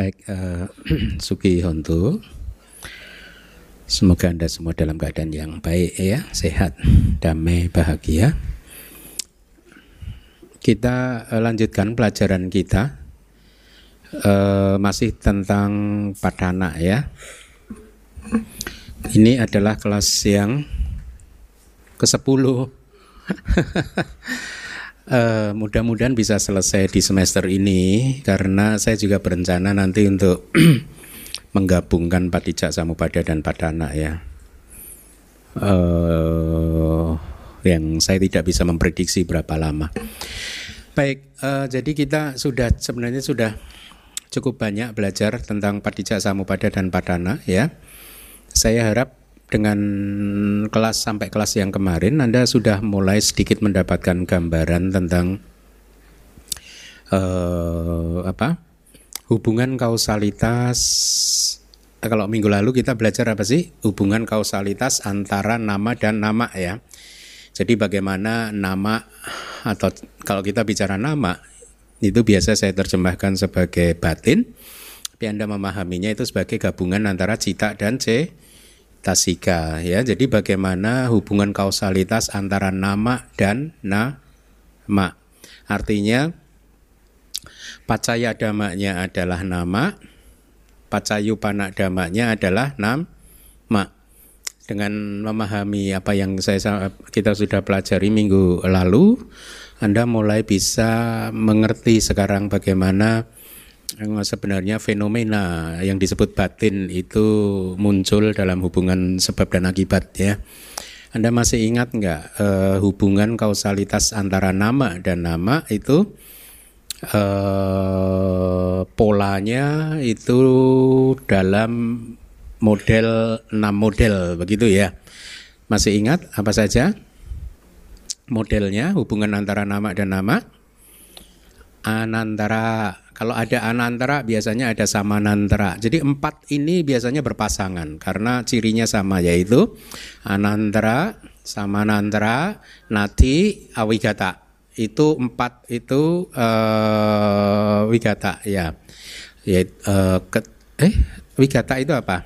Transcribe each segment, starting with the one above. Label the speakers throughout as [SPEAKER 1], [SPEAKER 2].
[SPEAKER 1] Baik, uh, Suki Honto. Semoga Anda semua dalam keadaan yang baik ya, sehat, damai, bahagia. Kita uh, lanjutkan pelajaran kita uh, masih tentang padana ya. Ini adalah kelas yang ke-10. Uh, mudah-mudahan bisa selesai di semester ini karena saya juga berencana nanti untuk menggabungkan Patijak Samupada dan Padana ya. Uh, yang saya tidak bisa memprediksi berapa lama. Baik, uh, jadi kita sudah sebenarnya sudah cukup banyak belajar tentang Patijak Samupada dan Padana ya. Saya harap dengan kelas sampai kelas yang kemarin Anda sudah mulai sedikit mendapatkan gambaran tentang uh, apa hubungan kausalitas. Kalau minggu lalu kita belajar apa sih? Hubungan kausalitas antara nama dan nama ya. Jadi bagaimana nama atau kalau kita bicara nama itu biasa saya terjemahkan sebagai batin. Tapi Anda memahaminya itu sebagai gabungan antara cita dan c tasika ya. Jadi bagaimana hubungan kausalitas antara nama dan nama. Artinya pacaya damanya adalah nama, pacayu panak damanya adalah nama. Dengan memahami apa yang saya kita sudah pelajari minggu lalu, Anda mulai bisa mengerti sekarang bagaimana sebenarnya fenomena yang disebut batin itu muncul dalam hubungan sebab dan akibat ya. Anda masih ingat nggak uh, hubungan kausalitas antara nama dan nama itu uh, polanya itu dalam model enam model begitu ya. Masih ingat apa saja modelnya hubungan antara nama dan nama? Anantara kalau ada anantara biasanya ada samanantara. Jadi empat ini biasanya berpasangan karena cirinya sama yaitu anantara, samanantara, nati, awigata. Itu empat itu uh, wigata ya. Ya uh, ke, eh wigata itu apa?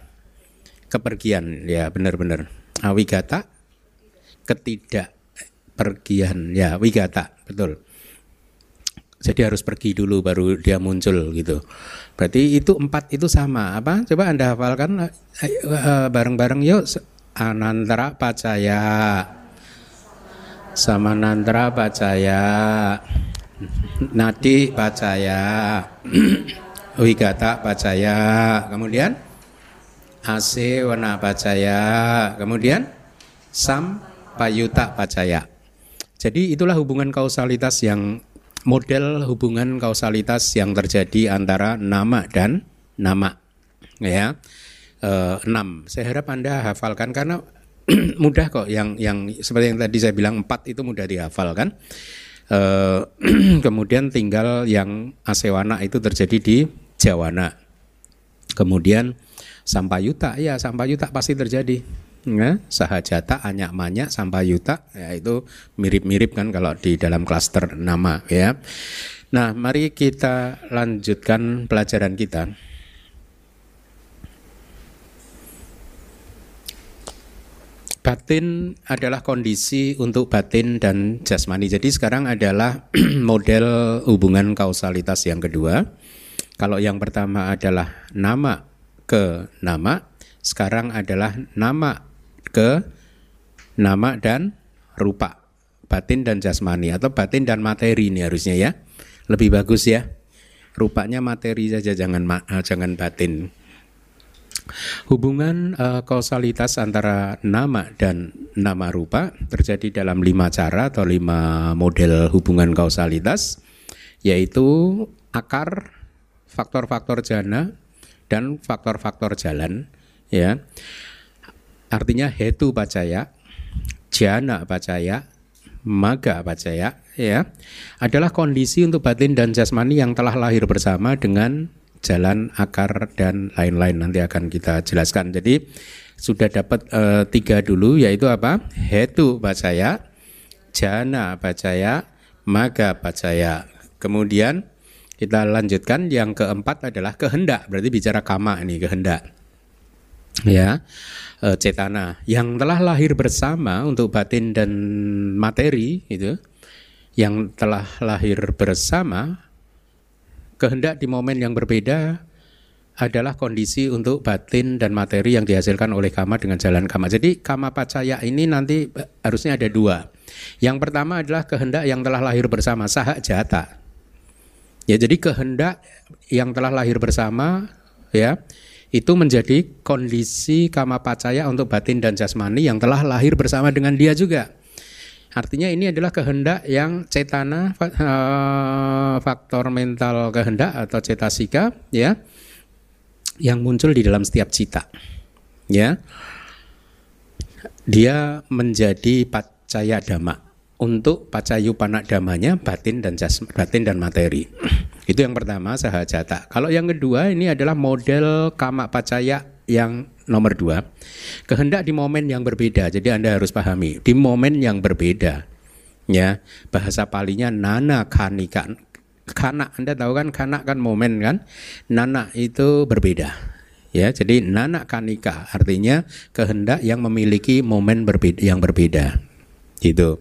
[SPEAKER 1] Kepergian ya benar-benar. Awigata ketidak pergian ya wigata betul. Jadi harus pergi dulu baru dia muncul gitu. Berarti itu empat itu sama apa? Coba anda hafalkan uh, bareng-bareng yuk. Anantara pacaya, samanantara pacaya, nadi pacaya, wigata pacaya, kemudian ase wana pacaya, kemudian sam payuta pacaya. Jadi itulah hubungan kausalitas yang model hubungan kausalitas yang terjadi antara nama dan nama ya. E, enam. Saya harap anda hafalkan karena mudah kok yang yang seperti yang tadi saya bilang empat itu mudah dihafalkan e, kemudian tinggal yang asewana itu terjadi di jawana. Kemudian sampayuta ya sampayuta pasti terjadi ya, sahajata, anyak manyak, sampayuta, ya itu mirip-mirip kan kalau di dalam klaster nama ya. Nah, mari kita lanjutkan pelajaran kita. Batin adalah kondisi untuk batin dan jasmani. Jadi sekarang adalah model hubungan kausalitas yang kedua. Kalau yang pertama adalah nama ke nama, sekarang adalah nama ke nama dan rupa batin dan jasmani atau batin dan materi ini harusnya ya. Lebih bagus ya rupanya materi saja jangan uh, jangan batin. Hubungan uh, kausalitas antara nama dan nama rupa terjadi dalam lima cara atau lima model hubungan kausalitas yaitu akar faktor-faktor jana dan faktor-faktor jalan ya Artinya hetu pacaya, jana pacaya, maga pacaya ya adalah kondisi untuk batin dan jasmani yang telah lahir bersama dengan jalan akar dan lain-lain nanti akan kita jelaskan. Jadi sudah dapat uh, tiga dulu yaitu apa? Hetu pacaya, jana pacaya, maga pacaya. Kemudian Kita lanjutkan yang keempat adalah kehendak. Berarti bicara kama ini kehendak. Ya, e, cetana yang telah lahir bersama untuk batin dan materi itu yang telah lahir bersama kehendak di momen yang berbeda adalah kondisi untuk batin dan materi yang dihasilkan oleh kama dengan jalan kama. Jadi kama pacaya ini nanti harusnya ada dua. Yang pertama adalah kehendak yang telah lahir bersama sahak jata. Ya jadi kehendak yang telah lahir bersama ya itu menjadi kondisi kama pacaya untuk batin dan jasmani yang telah lahir bersama dengan dia juga. Artinya ini adalah kehendak yang cetana eh, faktor mental kehendak atau cetasika ya yang muncul di dalam setiap cita. Ya. Dia menjadi pacaya dhamma untuk pacayu panak damanya batin dan jas, batin dan materi. Itu yang pertama sahajata. Kalau yang kedua ini adalah model kama pacaya yang nomor dua. Kehendak di momen yang berbeda. Jadi Anda harus pahami di momen yang berbeda. Ya, bahasa palinya nana kanikan Kana Anda tahu kan kana kan momen kan nana itu berbeda ya jadi nana kanika artinya kehendak yang memiliki momen berbeda yang berbeda itu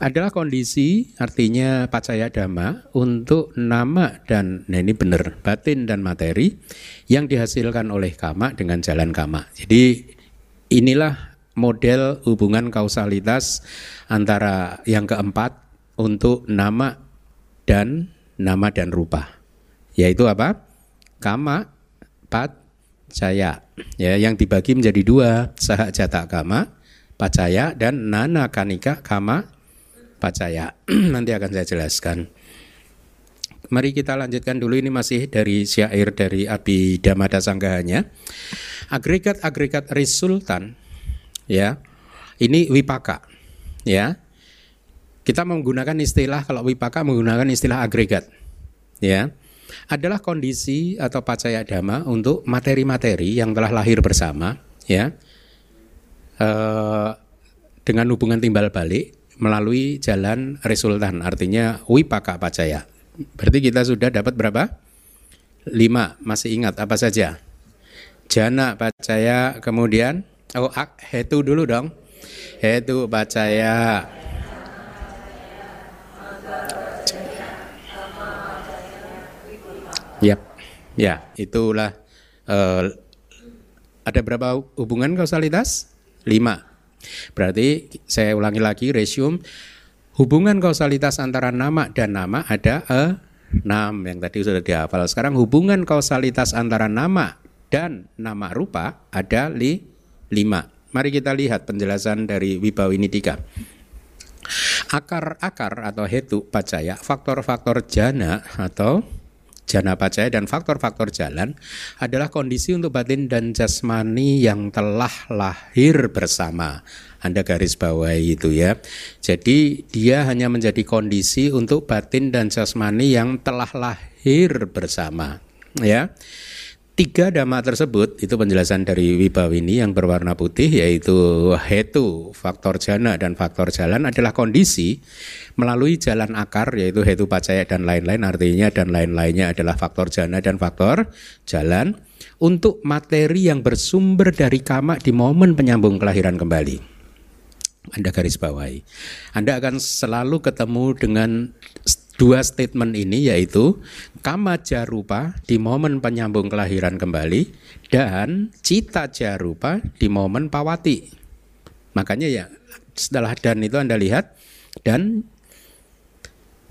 [SPEAKER 1] adalah kondisi artinya pacaya dhamma untuk nama dan nah ini benar batin dan materi yang dihasilkan oleh kama dengan jalan kama jadi inilah model hubungan kausalitas antara yang keempat untuk nama dan nama dan rupa. Yaitu apa? Kama, pat, caya. Ya, yang dibagi menjadi dua, sahak jata kama, pacaya dan nana kanika kama pacaya. Nanti akan saya jelaskan. Mari kita lanjutkan dulu ini masih dari syair dari Abi Damada Sanggahanya. Agregat-agregat resultan ya. Ini wipaka ya. Kita menggunakan istilah kalau wipaka menggunakan istilah agregat. Ya. Adalah kondisi atau pacaya dhamma untuk materi-materi yang telah lahir bersama, ya. E, dengan hubungan timbal balik melalui jalan resultan, artinya wipaka pacaya. Berarti kita sudah dapat berapa? Lima. Masih ingat apa saja? Jana pacaya, kemudian oh hetu dulu dong. Hetu pacaya, Yap. Ya, itulah uh, ada berapa hubungan kausalitas? Lima. Berarti saya ulangi lagi resume hubungan kausalitas antara nama dan nama ada e, enam yang tadi sudah dihafal. Sekarang hubungan kausalitas antara nama dan nama rupa ada li, lima. Mari kita lihat penjelasan dari Wibawinidika. Akar-akar atau hetu pacaya, faktor-faktor jana atau jana pacaya dan faktor-faktor jalan adalah kondisi untuk batin dan jasmani yang telah lahir bersama. Anda garis bawahi itu ya. Jadi dia hanya menjadi kondisi untuk batin dan jasmani yang telah lahir bersama, ya. Tiga dhamma tersebut itu penjelasan dari Wibawini yang berwarna putih yaitu hetu, faktor jana dan faktor jalan adalah kondisi melalui jalan akar yaitu hetu pacaya dan lain-lain artinya dan lain-lainnya adalah faktor jana dan faktor jalan untuk materi yang bersumber dari kama di momen penyambung kelahiran kembali. Anda garis bawahi. Anda akan selalu ketemu dengan dua statement ini yaitu kama jarupa di momen penyambung kelahiran kembali dan cita jarupa di momen pawati. Makanya ya setelah dan itu Anda lihat dan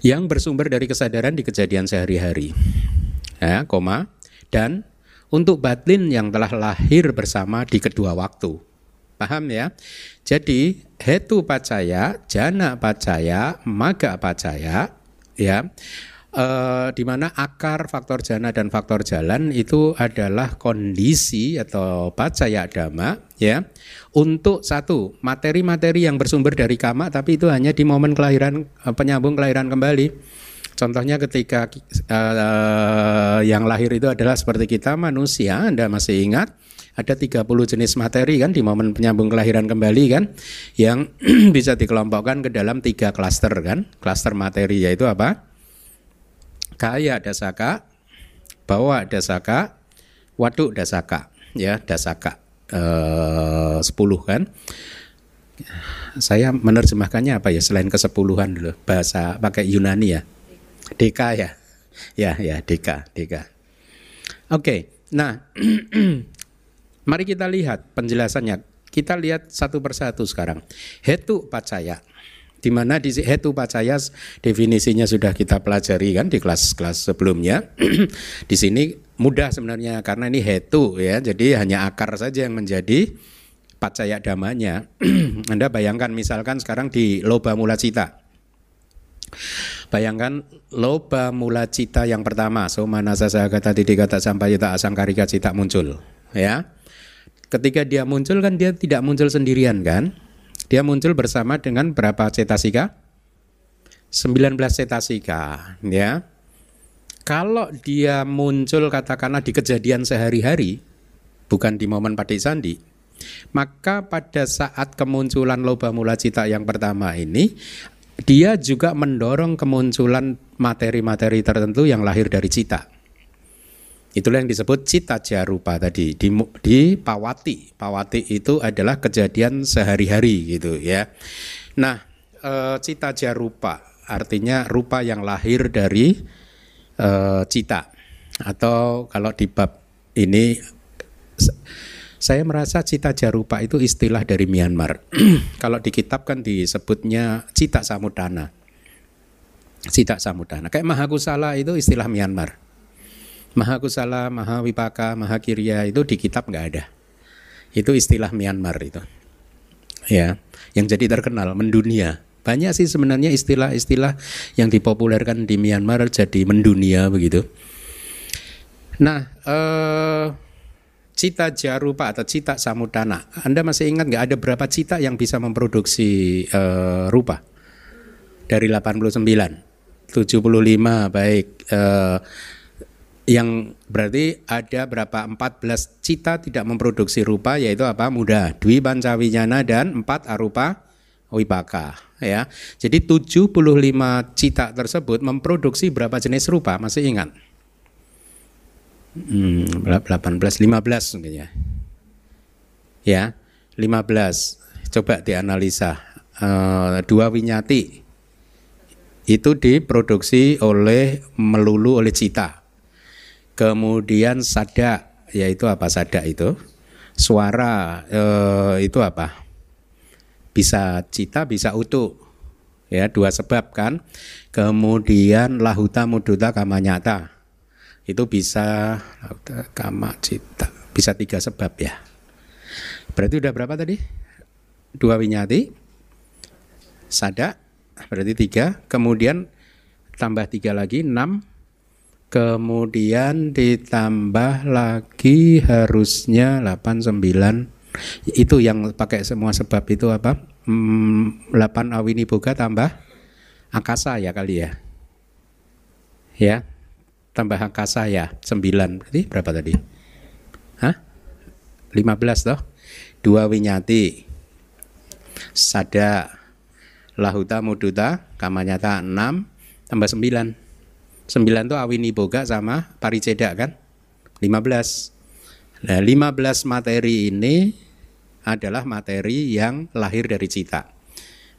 [SPEAKER 1] yang bersumber dari kesadaran di kejadian sehari-hari. Ya, koma dan untuk batin yang telah lahir bersama di kedua waktu. Paham ya? Jadi hetu pacaya, jana pacaya, maga pacaya ya. Eh, di mana akar faktor jana dan faktor jalan itu adalah kondisi atau pacaya dhamma ya. Untuk satu materi-materi yang bersumber dari kama tapi itu hanya di momen kelahiran eh, penyambung kelahiran kembali. Contohnya ketika uh, yang lahir itu adalah seperti kita manusia, Anda masih ingat ada 30 jenis materi kan di momen penyambung kelahiran kembali kan yang bisa dikelompokkan ke dalam tiga klaster kan. Klaster materi yaitu apa? kaya dasaka, bawa dasaka, waduk dasaka, ya dasaka eh, 10 kan. Saya menerjemahkannya apa ya selain kesepuluhan dulu bahasa pakai Yunani ya. Deka ya. Ya, ya, deka, deka. Oke. Nah, mari kita lihat penjelasannya. Kita lihat satu persatu sekarang. Hetu pacaya. Di mana di hetu pacaya definisinya sudah kita pelajari kan di kelas-kelas sebelumnya. di sini mudah sebenarnya karena ini hetu ya. Jadi hanya akar saja yang menjadi pacaya damanya. Anda bayangkan misalkan sekarang di loba mula cita. Bayangkan loba mula cita yang pertama, somana sasa kata tidik kata sampai tak asangkarika cita muncul, ya. Ketika dia muncul kan dia tidak muncul sendirian kan? Dia muncul bersama dengan berapa cetasika? 19 cetasika, ya. Kalau dia muncul katakanlah di kejadian sehari-hari, bukan di momen padik sandi, maka pada saat kemunculan loba mula cita yang pertama ini dia juga mendorong kemunculan materi-materi tertentu yang lahir dari cita. Itulah yang disebut cita jarupa tadi di, di pawati. Pawati itu adalah kejadian sehari-hari gitu ya. Nah, e, cita jarupa artinya rupa yang lahir dari e, cita atau kalau di bab ini saya merasa cita jarupa itu istilah dari Myanmar. Kalau di kitab kan disebutnya cita samudana. Cita samudana. Kayak Mahakusala itu istilah Myanmar. Mahakusala, Mahawipaka, Mahakirya itu di kitab nggak ada. Itu istilah Myanmar itu. Ya, yang jadi terkenal mendunia. Banyak sih sebenarnya istilah-istilah yang dipopulerkan di Myanmar jadi mendunia begitu. Nah, eh, cita jarupa atau cita samudana. Anda masih ingat nggak ada berapa cita yang bisa memproduksi uh, rupa? Dari 89, 75 baik. Uh, yang berarti ada berapa 14 cita tidak memproduksi rupa yaitu apa muda dwi pancawinyana dan empat arupa wipaka ya jadi 75 cita tersebut memproduksi berapa jenis rupa masih ingat Hmm, 18 15 mungkin ya. Ya, 15. Coba dianalisa. Uh, dua winyati itu diproduksi oleh melulu oleh cita. Kemudian sada, yaitu apa sada itu? Suara uh, itu apa? Bisa cita, bisa utuh. Ya, dua sebab kan. Kemudian lahuta muduta kamanyata itu bisa kama cita bisa tiga sebab ya berarti udah berapa tadi dua winyati sada berarti tiga kemudian tambah tiga lagi enam kemudian ditambah lagi harusnya delapan sembilan itu yang pakai semua sebab itu apa hmm, 8 awini boga tambah angkasa ya kali ya ya tambah angka saya 9 berarti berapa tadi? Hah? 15 toh? Dua winyati sada lahuta muduta kamanyata 6 tambah 9 9 tuh awini boga sama pariceda kan 15 Nah 15 materi ini adalah materi yang lahir dari cita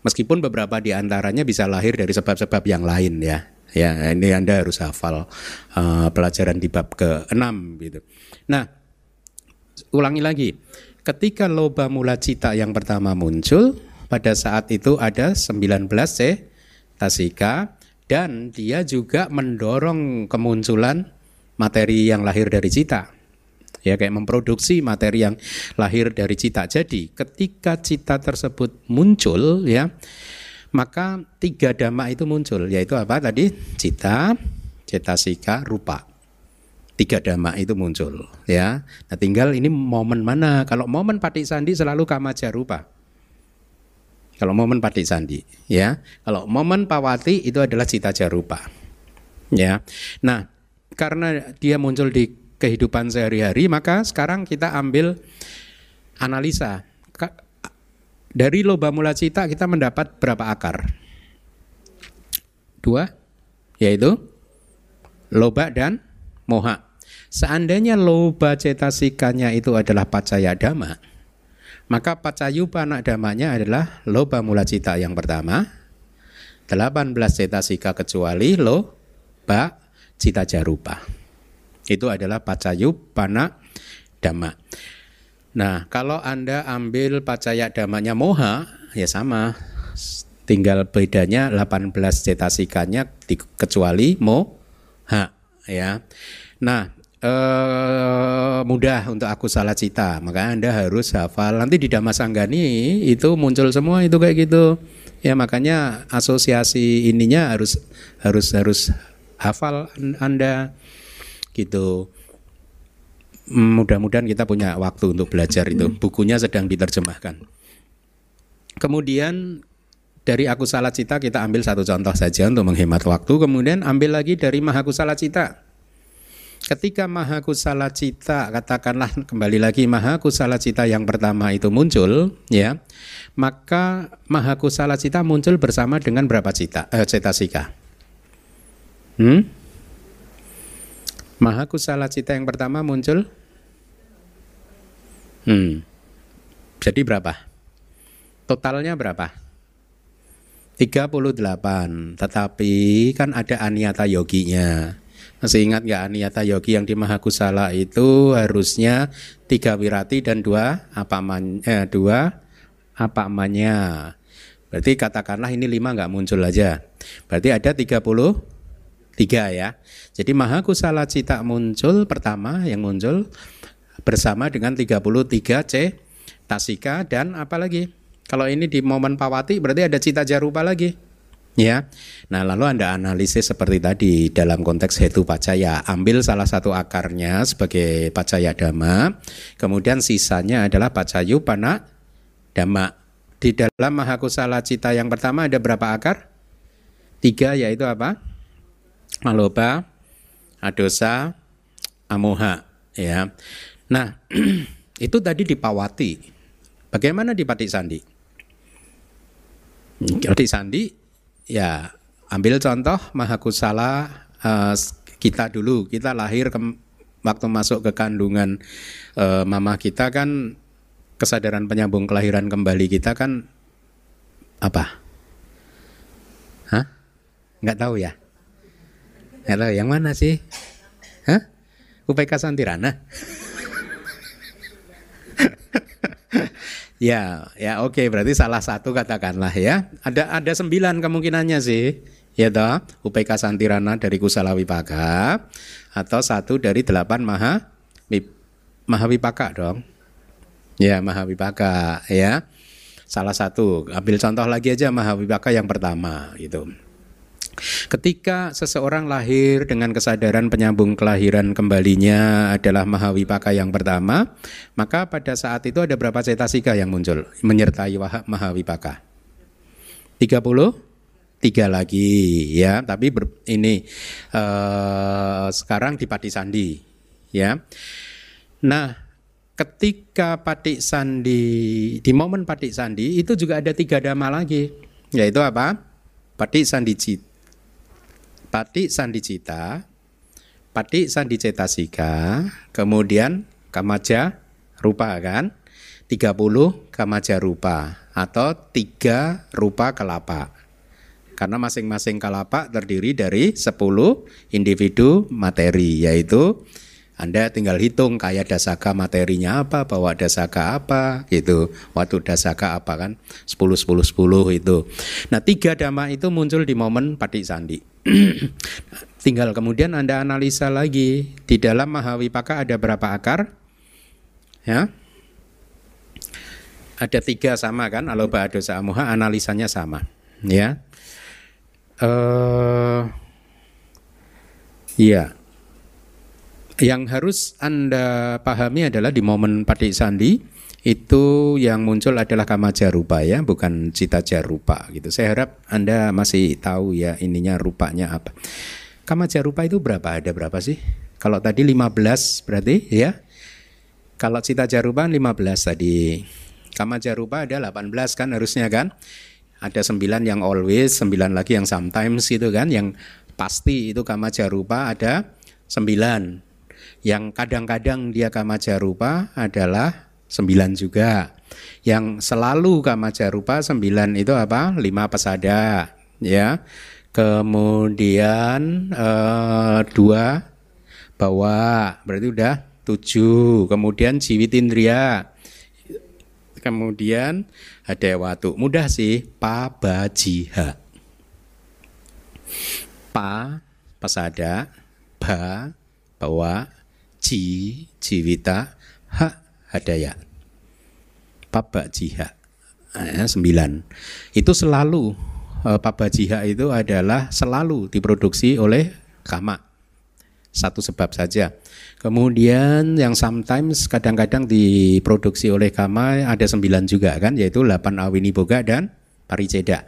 [SPEAKER 1] Meskipun beberapa di antaranya bisa lahir dari sebab-sebab yang lain ya Ya, ini Anda harus hafal uh, pelajaran di bab ke-6 gitu. Nah, ulangi lagi. Ketika loba mula cita yang pertama muncul, pada saat itu ada 19 C tasika dan dia juga mendorong kemunculan materi yang lahir dari cita. Ya kayak memproduksi materi yang lahir dari cita. Jadi ketika cita tersebut muncul ya maka tiga dhamma itu muncul yaitu apa tadi? Cita cetasika rupa. Tiga dhamma itu muncul ya. Nah tinggal ini momen mana? Kalau momen patik sandi selalu kamaja rupa kalau momen patik sandi ya kalau momen pawati itu adalah cita jarupa ya nah karena dia muncul di kehidupan sehari-hari maka sekarang kita ambil analisa dari loba mula cita kita mendapat berapa akar? Dua, yaitu loba dan moha. Seandainya loba cetasikanya itu adalah pacaya dhamma, maka pacayupa anak damanya adalah loba mula cita yang pertama, 18 cetasika kecuali loba cita jarupa. Itu adalah pacayupana dhamma. Nah, kalau Anda ambil pacaya damanya moha, ya sama. Tinggal bedanya 18 cetasikanya kecuali moha, ya. Nah, eh, mudah untuk aku salah cita, maka Anda harus hafal. Nanti di Damasanggani itu muncul semua itu kayak gitu. Ya makanya asosiasi ininya harus harus harus hafal Anda gitu. Mudah-mudahan kita punya waktu untuk belajar itu. Bukunya sedang diterjemahkan. Kemudian dari aku salah cita kita ambil satu contoh saja untuk menghemat waktu. Kemudian ambil lagi dari mahakusala cita ketika maha kusala cita katakanlah kembali lagi maha kusala cita yang pertama itu muncul ya maka maha kusala cita muncul bersama dengan berapa cita eh, cetasika hmm? maha kusala cita yang pertama muncul? Hmm. jadi berapa? Totalnya berapa? 38 tetapi kan ada aniata yoginya masih ingat nggak Aniyata Yogi yang di Mahakusala itu harusnya tiga wirati dan dua apa man, eh, dua apa amanya. Berarti katakanlah ini lima nggak muncul aja. Berarti ada tiga puluh tiga ya. Jadi Mahakusala Cita muncul pertama yang muncul bersama dengan 33 C Tasika dan apa lagi? Kalau ini di momen Pawati berarti ada Cita Jarupa lagi. Ya, nah lalu anda analisis seperti tadi dalam konteks hetu pacaya, ambil salah satu akarnya sebagai pacaya dhamma, kemudian sisanya adalah pacayu pana dhamma. Di dalam mahakusala cita yang pertama ada berapa akar? Tiga yaitu apa? Maloba, adosa, amoha. Ya, nah itu tadi di Pawati. Bagaimana di Patik Sandi? Patik Sandi ya ambil contoh Mahakusala uh, kita dulu kita lahir ke, waktu masuk ke kandungan uh, mama kita kan kesadaran penyambung kelahiran kembali kita kan apa? Hah? Nggak tahu ya? Nggak tahu yang mana sih? Hah? UPK Santirana? Ya, ya oke okay, berarti salah satu katakanlah ya. Ada ada sembilan kemungkinannya sih. Ya toh, UPK Santirana dari Kusala Wipaka atau satu dari delapan Maha Mahawipaka dong. Ya, Mahawipaka ya. Salah satu. Ambil contoh lagi aja Mahawipaka yang pertama gitu. Ketika seseorang lahir dengan kesadaran penyambung kelahiran kembalinya adalah Mahawipaka yang pertama, maka pada saat itu ada berapa cetasika yang muncul menyertai Mahawipaka? 30 tiga lagi ya. Tapi ber, ini uh, sekarang di Pati Sandi ya. Nah ketika Pati Sandi di momen Pati Sandi itu juga ada tiga dama lagi yaitu apa? Pati Sandi Cita Pati Sandicita, Pati Sandicetasika, kemudian Kamaja Rupa kan? 30 Kamaja Rupa atau tiga rupa kelapa. Karena masing-masing kelapa terdiri dari 10 individu materi yaitu anda tinggal hitung kayak dasaka materinya apa, bawa dasaka apa gitu. Waktu dasaka apa kan 10 10 10 itu. Nah, tiga dhamma itu muncul di momen Patik Sandi. tinggal kemudian Anda analisa lagi di dalam Mahawipaka ada berapa akar? Ya. Ada tiga sama kan, aloba dosa amuha analisanya sama, ya. Uh, Iya. Yang harus Anda pahami adalah di momen Padik Sandi itu yang muncul adalah kama jarupa ya, bukan cita jarupa gitu. Saya harap Anda masih tahu ya ininya rupanya apa. Kama jarupa itu berapa? Ada berapa sih? Kalau tadi 15 berarti ya. Kalau cita jarupa 15 tadi. Kama jarupa ada 18 kan harusnya kan? Ada 9 yang always, 9 lagi yang sometimes gitu kan, yang pasti itu kama jarupa ada sembilan. Yang kadang-kadang dia kama jarupa adalah sembilan juga. Yang selalu kama jarupa sembilan itu apa? Lima pesada, ya. Kemudian eh, dua bawa, berarti udah tujuh. Kemudian jiwitindria, kemudian ada watu. Mudah sih, pabajiha. Pa, pesada, ba, bawa, ji, jiwita, ha, hadaya. Pabajiha. Eh, sembilan. Itu selalu eh, pabajiha itu adalah selalu diproduksi oleh kama. Satu sebab saja. Kemudian yang sometimes kadang-kadang diproduksi oleh kama ada sembilan juga kan, yaitu 8 awini boga dan pariceda.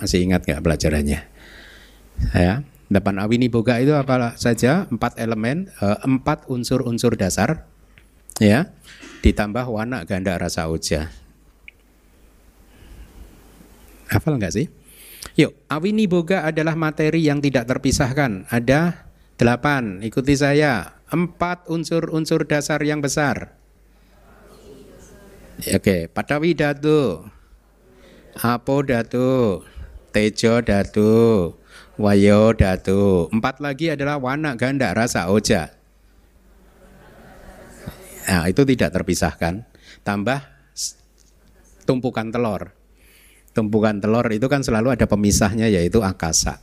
[SPEAKER 1] Masih ingat nggak pelajarannya? Ya, 8 awini boga itu apa saja? Empat elemen, eh, empat unsur-unsur dasar, ya, ditambah warna ganda rasa uja. Hafal nggak sih? Yuk, awini boga adalah materi yang tidak terpisahkan. Ada delapan, ikuti saya. Empat unsur-unsur dasar yang besar. Oke, patawi datu, apo datu, tejo datu, wayo datu. Empat lagi adalah warna ganda rasa oja. Nah, itu tidak terpisahkan. Tambah tumpukan telur. Tumpukan telur itu kan selalu ada pemisahnya yaitu angkasa.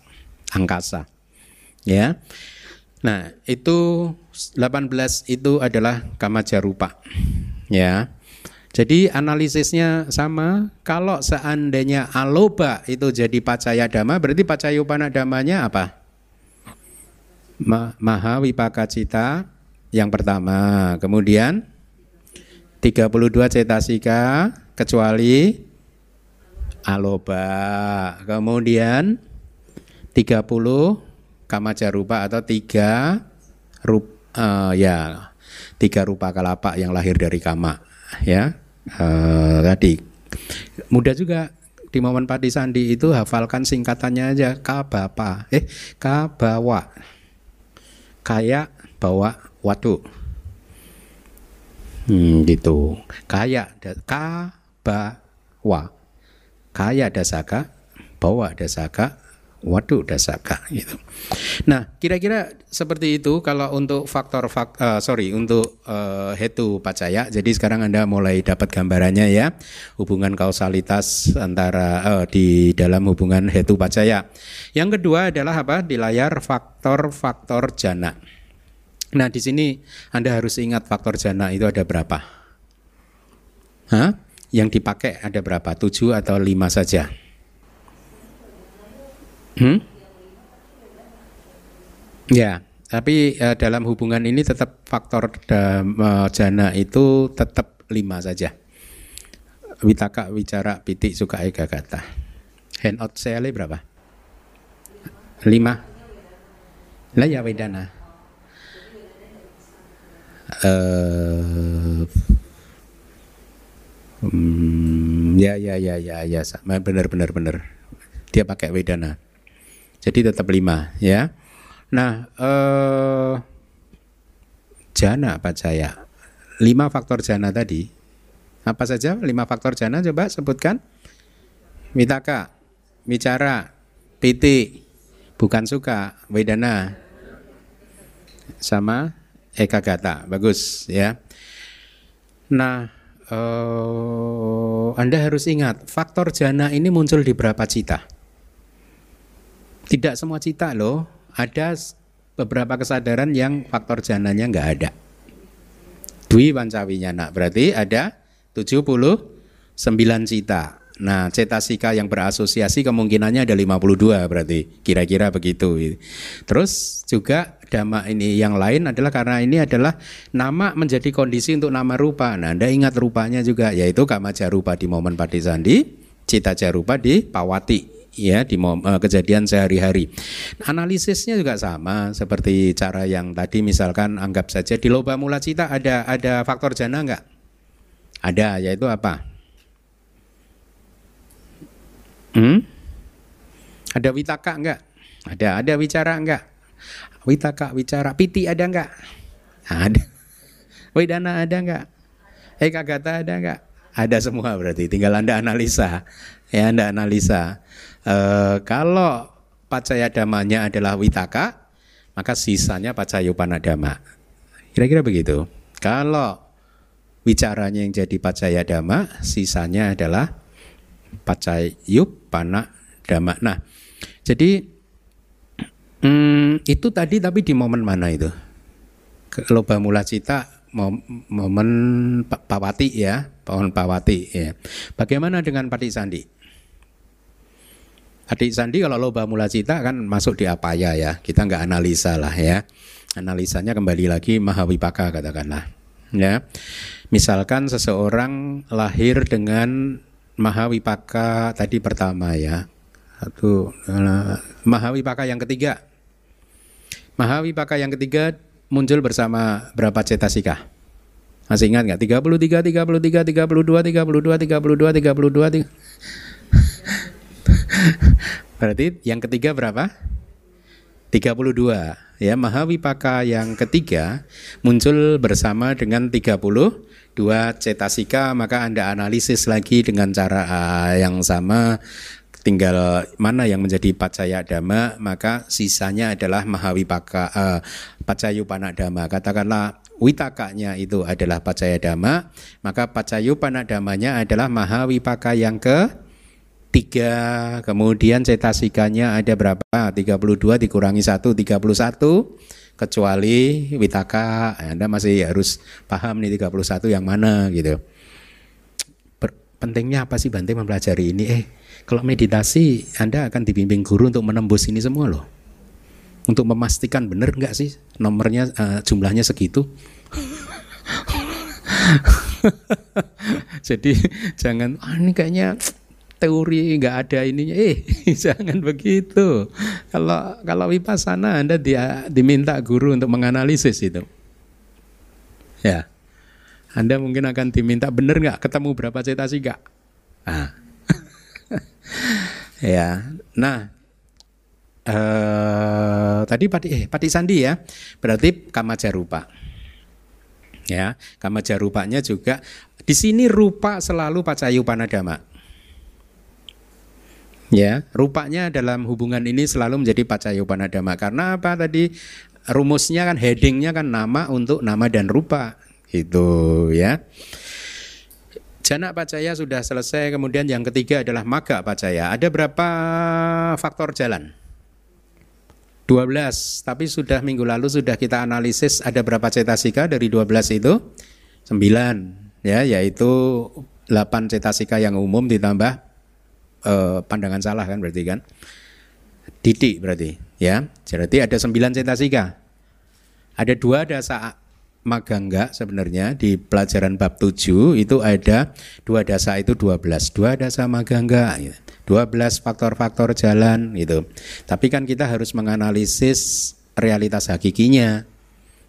[SPEAKER 1] Angkasa. Ya. Nah, itu 18 itu adalah kamajarupa. Ya. Jadi analisisnya sama. Kalau seandainya aloba itu jadi pacaya dhamma, berarti pacayupana damanya apa? Ma maha wipakacita yang pertama. Kemudian 32 cetasika kecuali aloba. Kemudian 30 kamajarupa atau tiga rup uh, ya tiga rupa kalapak yang lahir dari kama ya uh, tadi. Mudah juga di momen padi sandi itu hafalkan singkatannya aja kabapa. Eh kabawa. Kayak bawa watu. Hmm, gitu. Kaya kabawa. Kaya dasaka bawa dasaka Waduh dasaka gitu. Nah kira-kira seperti itu kalau untuk faktor fak, uh, sorry untuk uh, hetu pacaya. Jadi sekarang anda mulai dapat gambarannya ya hubungan kausalitas antara uh, di dalam hubungan hetu pacaya. Yang kedua adalah apa di layar faktor-faktor jana. Nah di sini anda harus ingat faktor jana itu ada berapa? Hah? Yang dipakai ada berapa? Tujuh atau lima saja? Hmm? Ya, tapi uh, dalam hubungan ini tetap faktor uh, jana itu tetap lima saja. Witaka, wicara, pitik, suka, ega, kata. Handout saya berapa? Lima. Lah ya wedana. Uh, hmm, ya ya ya ya ya benar benar benar dia pakai wedana jadi tetap lima ya. Nah, eh, jana saya? Lima faktor jana tadi. Apa saja lima faktor jana coba sebutkan? Mitaka, bicara, piti, bukan suka, wedana, sama ekagata. Bagus ya. Nah, eh, Anda harus ingat faktor jana ini muncul di berapa cita? Tidak semua cita loh, ada beberapa kesadaran yang faktor jananya nggak ada. Dwi pancawinya nak berarti ada 79 cita. Nah, cetasika yang berasosiasi kemungkinannya ada 52 berarti kira-kira begitu. Terus juga dhamma ini yang lain adalah karena ini adalah nama menjadi kondisi untuk nama rupa. Nah, Anda ingat rupanya juga yaitu kama jarupa di momen sandi, cita jarupa di pawati ya di uh, kejadian sehari-hari. Analisisnya juga sama seperti cara yang tadi misalkan anggap saja di loba mula cita ada ada faktor jana enggak? Ada, yaitu apa? Hmm? Ada witaka enggak? Ada, ada wicara enggak? Witaka wicara, piti ada enggak? Ada. Widana ada enggak? Eka kata ada enggak? Ada semua berarti, tinggal Anda analisa. Ya, Anda analisa. E, kalau pacaya damanya adalah witaka, maka sisanya pacayopanadama. Kira-kira begitu. Kalau wicaranya yang jadi pacaya dama, sisanya adalah pacayupana dama. Nah, jadi hmm, itu tadi tapi di momen mana itu? Loba mula cita momen pawati ya, pohon pawati ya. Bagaimana dengan pati sandi? Pati sandi kalau loba mula cita kan masuk di apa ya ya. Kita nggak analisa lah ya. Analisanya kembali lagi mahawipaka katakanlah. Ya. Misalkan seseorang lahir dengan mahawipaka tadi pertama ya. Satu mahawipaka yang ketiga. Mahawipaka yang ketiga muncul bersama berapa cetasika? Masih ingat nggak? 33, 33, 32, 32, 32, 32, 32. Berarti yang ketiga berapa? 32 ya Mahawipaka yang ketiga muncul bersama dengan 32 cetasika. Maka Anda analisis lagi dengan cara uh, yang sama. Tinggal mana yang menjadi pacaya dhamma. Maka sisanya adalah mahawipaka uh, pacayupana dhamma. Katakanlah witakanya itu adalah pacaya dhamma. Maka pacayupana dhammanya adalah mahawipaka yang ke tiga. Kemudian cetasikanya ada berapa? 32 dikurangi 1 31 kecuali witaka. Anda masih harus paham nih 31 yang mana gitu. Ber, pentingnya apa sih Bante mempelajari ini? Eh kalau meditasi Anda akan dibimbing guru untuk menembus ini semua loh. Untuk memastikan benar nggak sih nomornya uh, jumlahnya segitu? Jadi jangan ah, ini kayaknya teori nggak ada ininya. Eh jangan begitu. Kalau kalau vipassana anda dia diminta guru untuk menganalisis itu. Ya. Anda mungkin akan diminta benar nggak? Ketemu berapa cetasika ah. ya. Nah eh, tadi pati eh pati sandi ya. Berarti kamajarupa ya kamajarupanya juga di sini rupa selalu pacayu panadama Ya, rupanya dalam hubungan ini selalu menjadi pacayopanadama karena apa tadi rumusnya kan headingnya kan nama untuk nama dan rupa itu ya. Jana pacaya sudah selesai, kemudian yang ketiga adalah maga pacaya. Ada berapa faktor jalan? 12, tapi sudah minggu lalu sudah kita analisis ada berapa cetasika dari 12 itu? 9, ya, yaitu 8 cetasika yang umum ditambah uh, pandangan salah kan berarti kan? Didik berarti ya. Berarti ada sembilan cetasika ada dua dasa magangga sebenarnya di pelajaran bab 7 itu ada dua dasa itu 12 dua dasa magangga gitu. 12 faktor-faktor jalan gitu. Tapi kan kita harus menganalisis realitas hakikinya.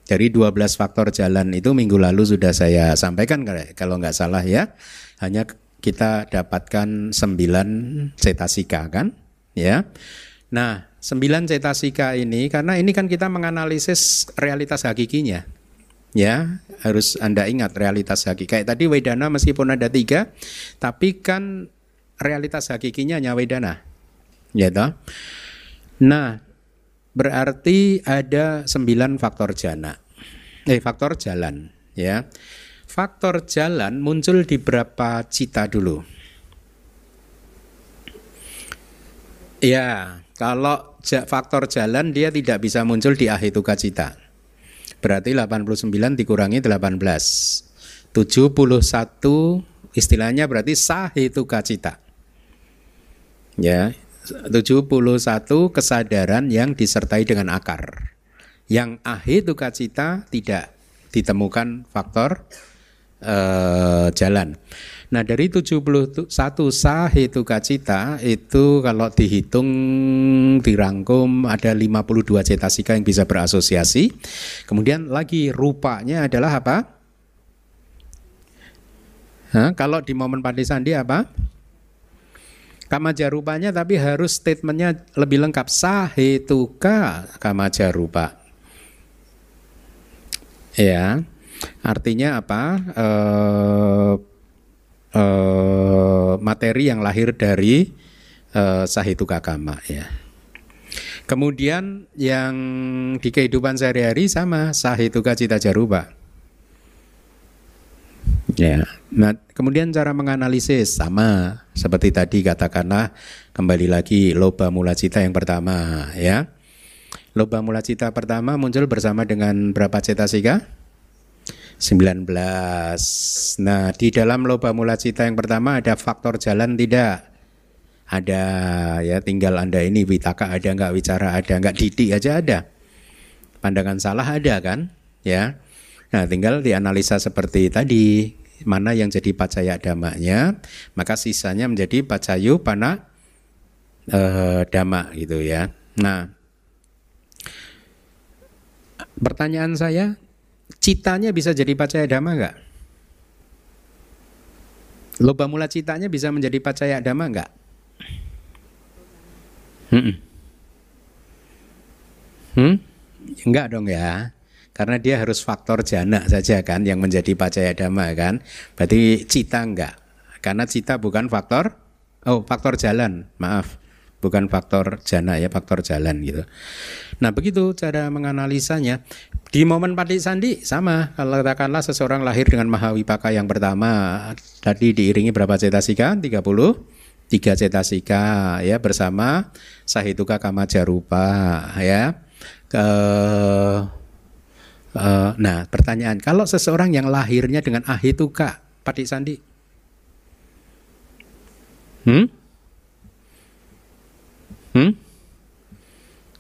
[SPEAKER 1] Dari 12 faktor jalan itu minggu lalu sudah saya sampaikan kalau nggak salah ya. Hanya kita dapatkan sembilan cetasika kan? Ya. Nah sembilan cetasika ini karena ini kan kita menganalisis realitas hakikinya. Ya harus anda ingat realitas hakiki. Kayak tadi wedana meskipun ada tiga tapi kan realitas hakikinya hanya wedana. Ya toh? Nah berarti ada sembilan faktor jana. Eh faktor jalan ya faktor jalan muncul di berapa cita dulu? Ya, kalau faktor jalan dia tidak bisa muncul di ahituka cita. Berarti 89 dikurangi 18. 71 istilahnya berarti sahituka cita. Ya, 71 kesadaran yang disertai dengan akar. Yang ahituka cita tidak ditemukan faktor uh, jalan. Nah dari 71 sah itu kacita itu kalau dihitung dirangkum ada 52 cetasika yang bisa berasosiasi. Kemudian lagi rupanya adalah apa? Hah, kalau di momen sandi apa? Kama jarupanya tapi harus statementnya lebih lengkap. Sahetuka kama jarupa. Ya, artinya apa? Eh, eh, materi yang lahir dari eh, sahetuka kama ya. Kemudian yang di kehidupan sehari-hari sama sahetuka cita jarupa. Ya. Nah, kemudian cara menganalisis sama seperti tadi katakanlah kembali lagi loba mula cita yang pertama ya. Loba mula cita pertama muncul bersama dengan berapa cetasika? 19. Nah, di dalam loba mula cita yang pertama ada faktor jalan tidak? Ada ya, tinggal Anda ini witaka ada nggak bicara ada nggak didik aja ada. Pandangan salah ada kan? Ya. Nah, tinggal dianalisa seperti tadi mana yang jadi pacaya damanya, maka sisanya menjadi pacayu pana eh, dama gitu ya. Nah, pertanyaan saya, citanya bisa jadi pacaya dama enggak? Loba mula citanya bisa menjadi pacaya dama enggak? Hmm. Hmm? Enggak dong ya karena dia harus faktor jana saja kan yang menjadi pacaya dhamma kan. Berarti cita enggak. Karena cita bukan faktor oh faktor jalan, maaf. Bukan faktor jana ya, faktor jalan gitu. Nah, begitu cara menganalisanya. Di momen pati sandi sama. Kalau katakanlah seseorang lahir dengan mahawipaka yang pertama, tadi diiringi berapa cetasika? 30 tiga cetasika ya bersama sahituka kama jarupa ya. Ke Uh, nah, pertanyaan, kalau seseorang yang lahirnya dengan ahituka, patik sandi, hmm? Hmm?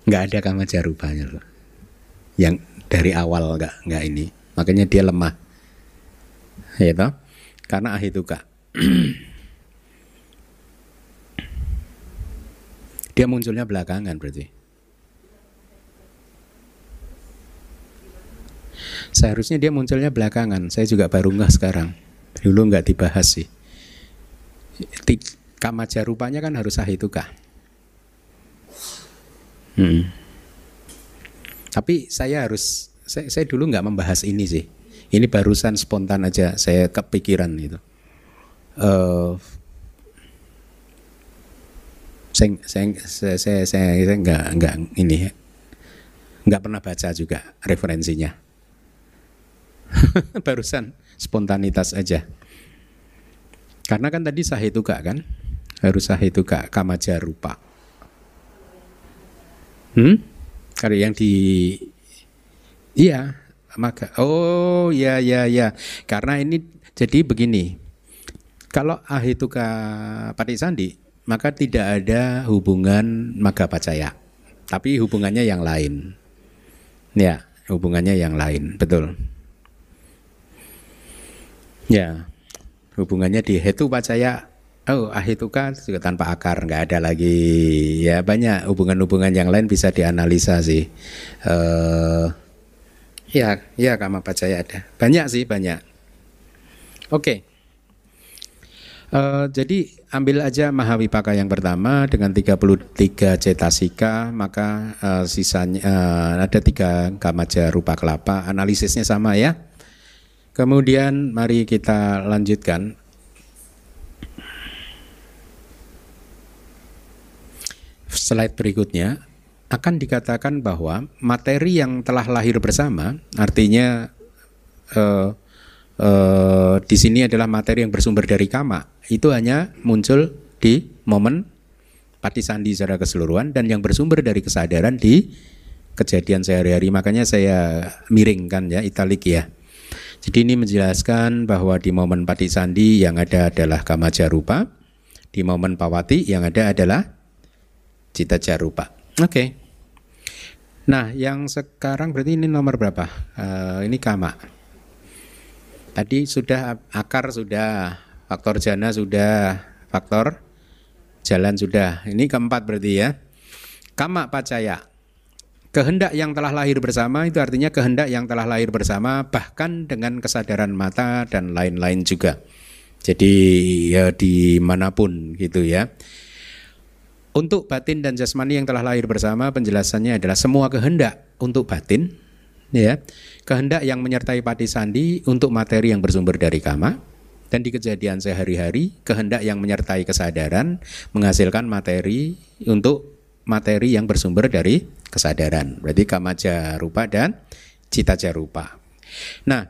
[SPEAKER 1] Nggak ada kama jarupanya loh. Yang dari awal nggak nggak ini, makanya dia lemah, ya toh? Karena ahituka. dia munculnya belakangan berarti. Seharusnya dia munculnya belakangan. Saya juga baru nggak sekarang. Dulu nggak dibahas sih. Kamaja rupanya kan harus kah? Hmm. Tapi saya harus, saya, saya dulu nggak membahas ini sih. Ini barusan spontan aja saya kepikiran itu. Uh, saya saya saya saya, saya, saya nggak nggak ini nggak pernah baca juga referensinya. Barusan spontanitas aja. Karena kan tadi sahituka kan? Harus sahituka kamaja rupa. Hmm? Kalau yang di Iya, maka oh ya ya ya. Karena ini jadi begini. Kalau ahituka sandi maka tidak ada hubungan maga pacaya. Tapi hubungannya yang lain. Ya, hubungannya yang lain, betul. Ya, hubungannya di hetu pacaya Oh, ahituka juga tanpa akar, nggak ada lagi. Ya banyak hubungan-hubungan yang lain bisa dianalisa sih. Uh, ya, ya kama pacaya ada. Banyak sih, banyak. Oke. Okay. Uh, eh, jadi ambil aja Mahawipaka yang pertama dengan 33 cetasika, maka uh, sisanya uh, ada tiga kamaja rupa kelapa. Analisisnya sama ya. Kemudian mari kita lanjutkan. Slide berikutnya akan dikatakan bahwa materi yang telah lahir bersama, artinya uh, uh, di sini adalah materi yang bersumber dari kama, itu hanya muncul di momen pati sandi secara keseluruhan dan yang bersumber dari kesadaran di kejadian sehari-hari. Makanya saya miringkan ya italik ya. Jadi ini menjelaskan bahwa di momen Pati Sandi yang ada adalah Kama Jarupa, di momen Pawati yang ada adalah Cita Jarupa. Oke. Okay. Nah, yang sekarang berarti ini nomor berapa? Uh, ini Kama. Tadi sudah akar sudah, faktor jana sudah, faktor jalan sudah. Ini keempat berarti ya. Kama pacaya kehendak yang telah lahir bersama itu artinya kehendak yang telah lahir bersama bahkan dengan kesadaran mata dan lain-lain juga. Jadi ya di mana pun gitu ya. Untuk batin dan jasmani yang telah lahir bersama penjelasannya adalah semua kehendak untuk batin ya. Kehendak yang menyertai pati sandi untuk materi yang bersumber dari kama dan di kejadian sehari-hari kehendak yang menyertai kesadaran menghasilkan materi untuk materi yang bersumber dari kesadaran. Berarti kama rupa dan cita rupa. Nah,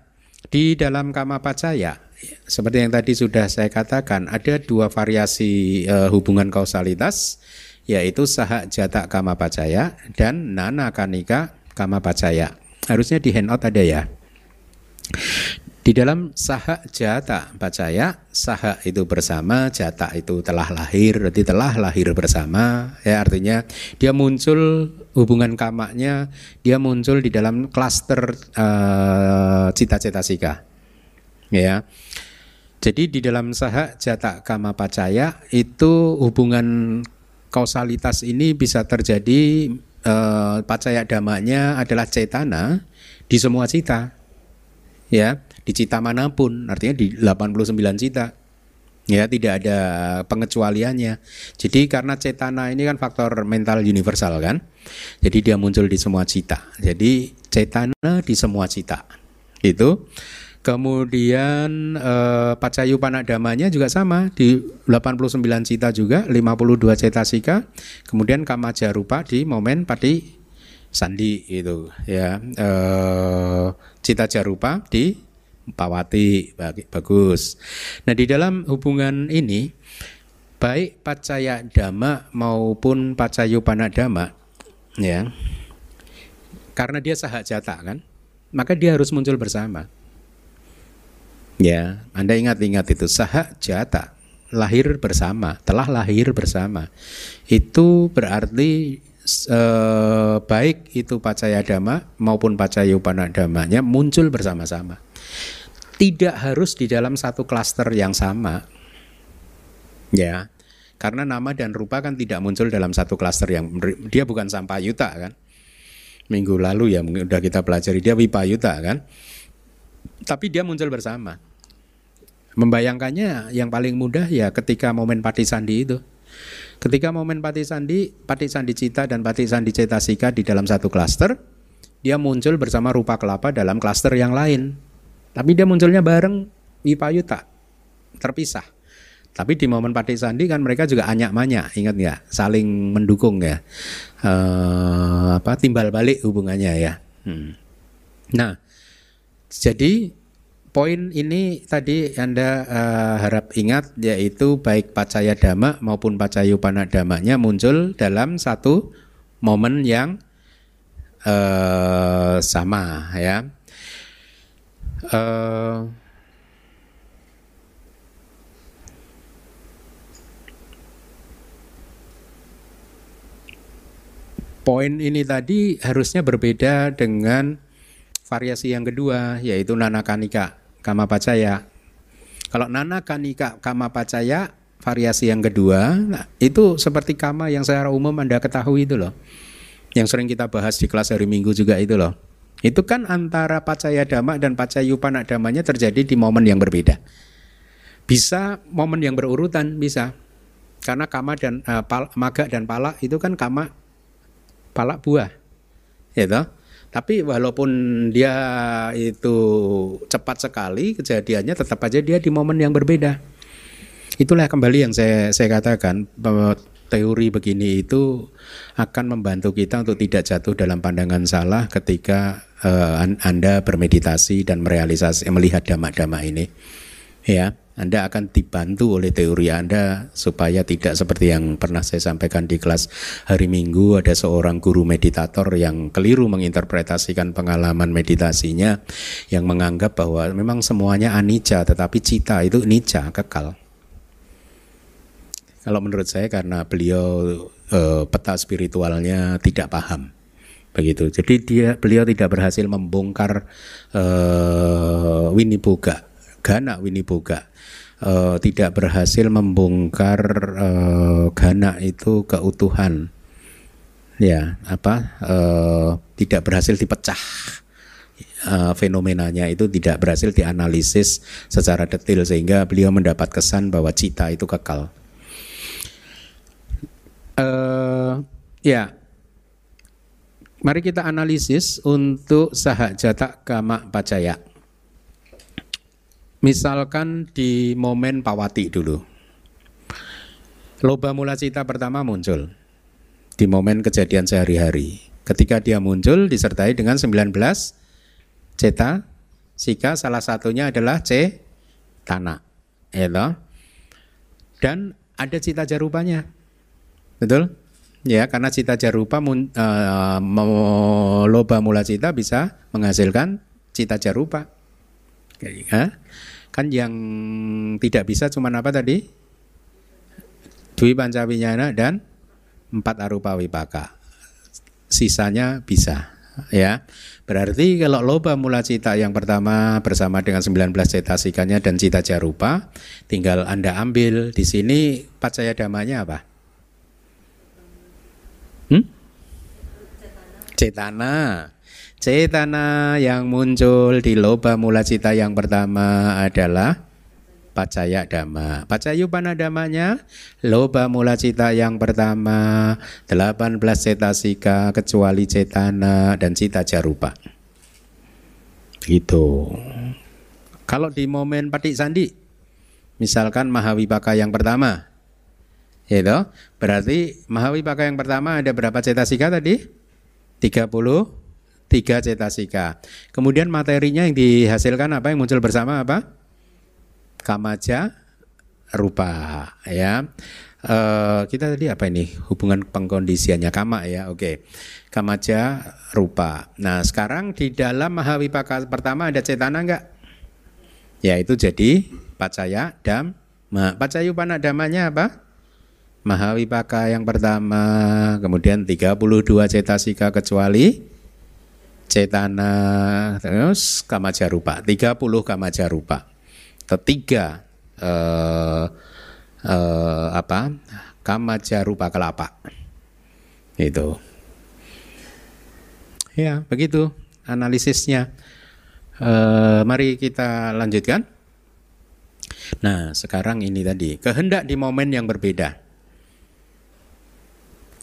[SPEAKER 1] di dalam kama pacaya seperti yang tadi sudah saya katakan ada dua variasi uh, hubungan kausalitas yaitu saha jata kama pacaya dan nana kanika kama pacaya. Harusnya di handout ada ya. Di dalam saha jata bacaya, saha itu bersama, jata itu telah lahir, berarti telah lahir bersama. Ya artinya dia muncul hubungan kamaknya, dia muncul di dalam klaster uh, cita-cita sika. Ya. Jadi di dalam saha jata kama pacaya itu hubungan kausalitas ini bisa terjadi uh, pacaya damanya adalah cetana di semua cita. Ya di cita mana pun, artinya di 89 cita. Ya, tidak ada pengecualiannya. Jadi karena cetana ini kan faktor mental universal kan. Jadi dia muncul di semua cita. Jadi cetana di semua cita. Itu Kemudian eh, pacayu panadamanya juga sama di 89 cita juga 52 cetasika. Kemudian kama jarupa di momen pati sandi itu ya. Eh, cita jarupa di Pawati bagus. Nah di dalam hubungan ini baik pacaya dhamma maupun pacayu panadama ya karena dia sahajata kan maka dia harus muncul bersama ya anda ingat-ingat itu sahajata lahir bersama telah lahir bersama itu berarti eh, baik itu pacaya dhamma maupun pacayu panadamanya muncul bersama-sama tidak harus di dalam satu klaster yang sama. Ya. Karena nama dan rupa kan tidak muncul dalam satu klaster yang dia bukan sampayuta kan. Minggu lalu ya mungkin udah kita pelajari dia wipayuta kan. Tapi dia muncul bersama. Membayangkannya yang paling mudah ya ketika momen pati sandi itu. Ketika momen pati sandi, pati sandi cita dan pati sandi cetasika di dalam satu klaster, dia muncul bersama rupa kelapa dalam klaster yang lain. Tapi dia munculnya bareng Wipayuta, terpisah. Tapi di momen Pati Sandi kan mereka juga anyak-manyak, ingat nggak? Saling mendukung ya. E, apa timbal balik hubungannya ya. Hmm. Nah, jadi poin ini tadi Anda uh, harap ingat yaitu baik pacaya dhamma maupun pacayu damanya muncul dalam satu momen yang uh, sama ya. Uh, poin ini tadi harusnya berbeda dengan variasi yang kedua yaitu nana kanika kama pacaya. Kalau nana kanika kama pacaya variasi yang kedua nah, itu seperti kama yang secara umum Anda ketahui itu loh. Yang sering kita bahas di kelas hari Minggu juga itu loh. Itu kan antara pacaya dhamma dan pacayupana damanya terjadi di momen yang berbeda. Bisa momen yang berurutan bisa. Karena kama dan uh, pal, maga dan pala itu kan kama pala buah. Gitu. Tapi walaupun dia itu cepat sekali kejadiannya tetap aja dia di momen yang berbeda. Itulah kembali yang saya saya katakan teori begini itu akan membantu kita untuk tidak jatuh dalam pandangan salah ketika uh, Anda bermeditasi dan merealisasi melihat dhamma-dhamma ini. Ya, Anda akan dibantu oleh teori Anda supaya tidak seperti yang pernah saya sampaikan di kelas hari Minggu ada seorang guru meditator yang keliru menginterpretasikan pengalaman meditasinya yang menganggap bahwa memang semuanya anicca tetapi cita itu nica kekal. Kalau menurut saya karena beliau uh, peta spiritualnya tidak paham begitu. Jadi dia beliau tidak berhasil membongkar uh, Winiboga, Gana Winiboga. Uh, tidak berhasil membongkar uh, Gana itu keutuhan. Ya, apa? Uh, tidak berhasil dipecah. Uh, fenomenanya itu tidak berhasil dianalisis secara detail sehingga beliau mendapat kesan bahwa cita itu kekal Uh, ya, mari kita analisis untuk sahak jatak kama pacaya. Misalkan di momen pawati dulu. Loba mula cita pertama muncul di momen kejadian sehari-hari. Ketika dia muncul disertai dengan 19 ceta sika salah satunya adalah C tanah. Ya Dan ada cita jarupanya. Betul? Ya, karena cita jarupa mun, uh, loba mula cita bisa menghasilkan cita jarupa. Ya. Kan yang tidak bisa cuma apa tadi? Dwi pancawinyana dan empat arupa wipaka. Sisanya bisa ya. Berarti kalau loba mula cita yang pertama bersama dengan 19 cetasikanya dan cita jarupa, tinggal Anda ambil di sini pacaya damanya apa? Hmm? Cetana. Cetana yang muncul di loba mula cita yang pertama adalah pacaya dhamma. Pacayupana damanya loba mula cita yang pertama 18 cetasika kecuali cetana dan cita jarupa. Gitu. Kalau di momen patik sandi misalkan Mahawipaka yang pertama itu berarti Mahawipaka yang pertama ada berapa cetasika tadi? 33 cetasika. Kemudian materinya yang dihasilkan apa? Yang muncul bersama apa? kamaja rupa ya. Uh, kita tadi apa ini? Hubungan pengkondisiannya kama ya. Oke. Kamaja rupa. Nah sekarang di dalam mahawipaka pertama ada cetana enggak ya itu jadi pacaya dam ma pacayupana damanya apa? Mahawipaka yang pertama. Kemudian 32 cetasika kecuali cetana terus kamaja rupa 30 kamaja rupa ketiga eh, eh, apa? Kamaja rupa kelapa. Itu. Ya begitu analisisnya. Eh, mari kita lanjutkan. Nah sekarang ini tadi kehendak di momen yang berbeda.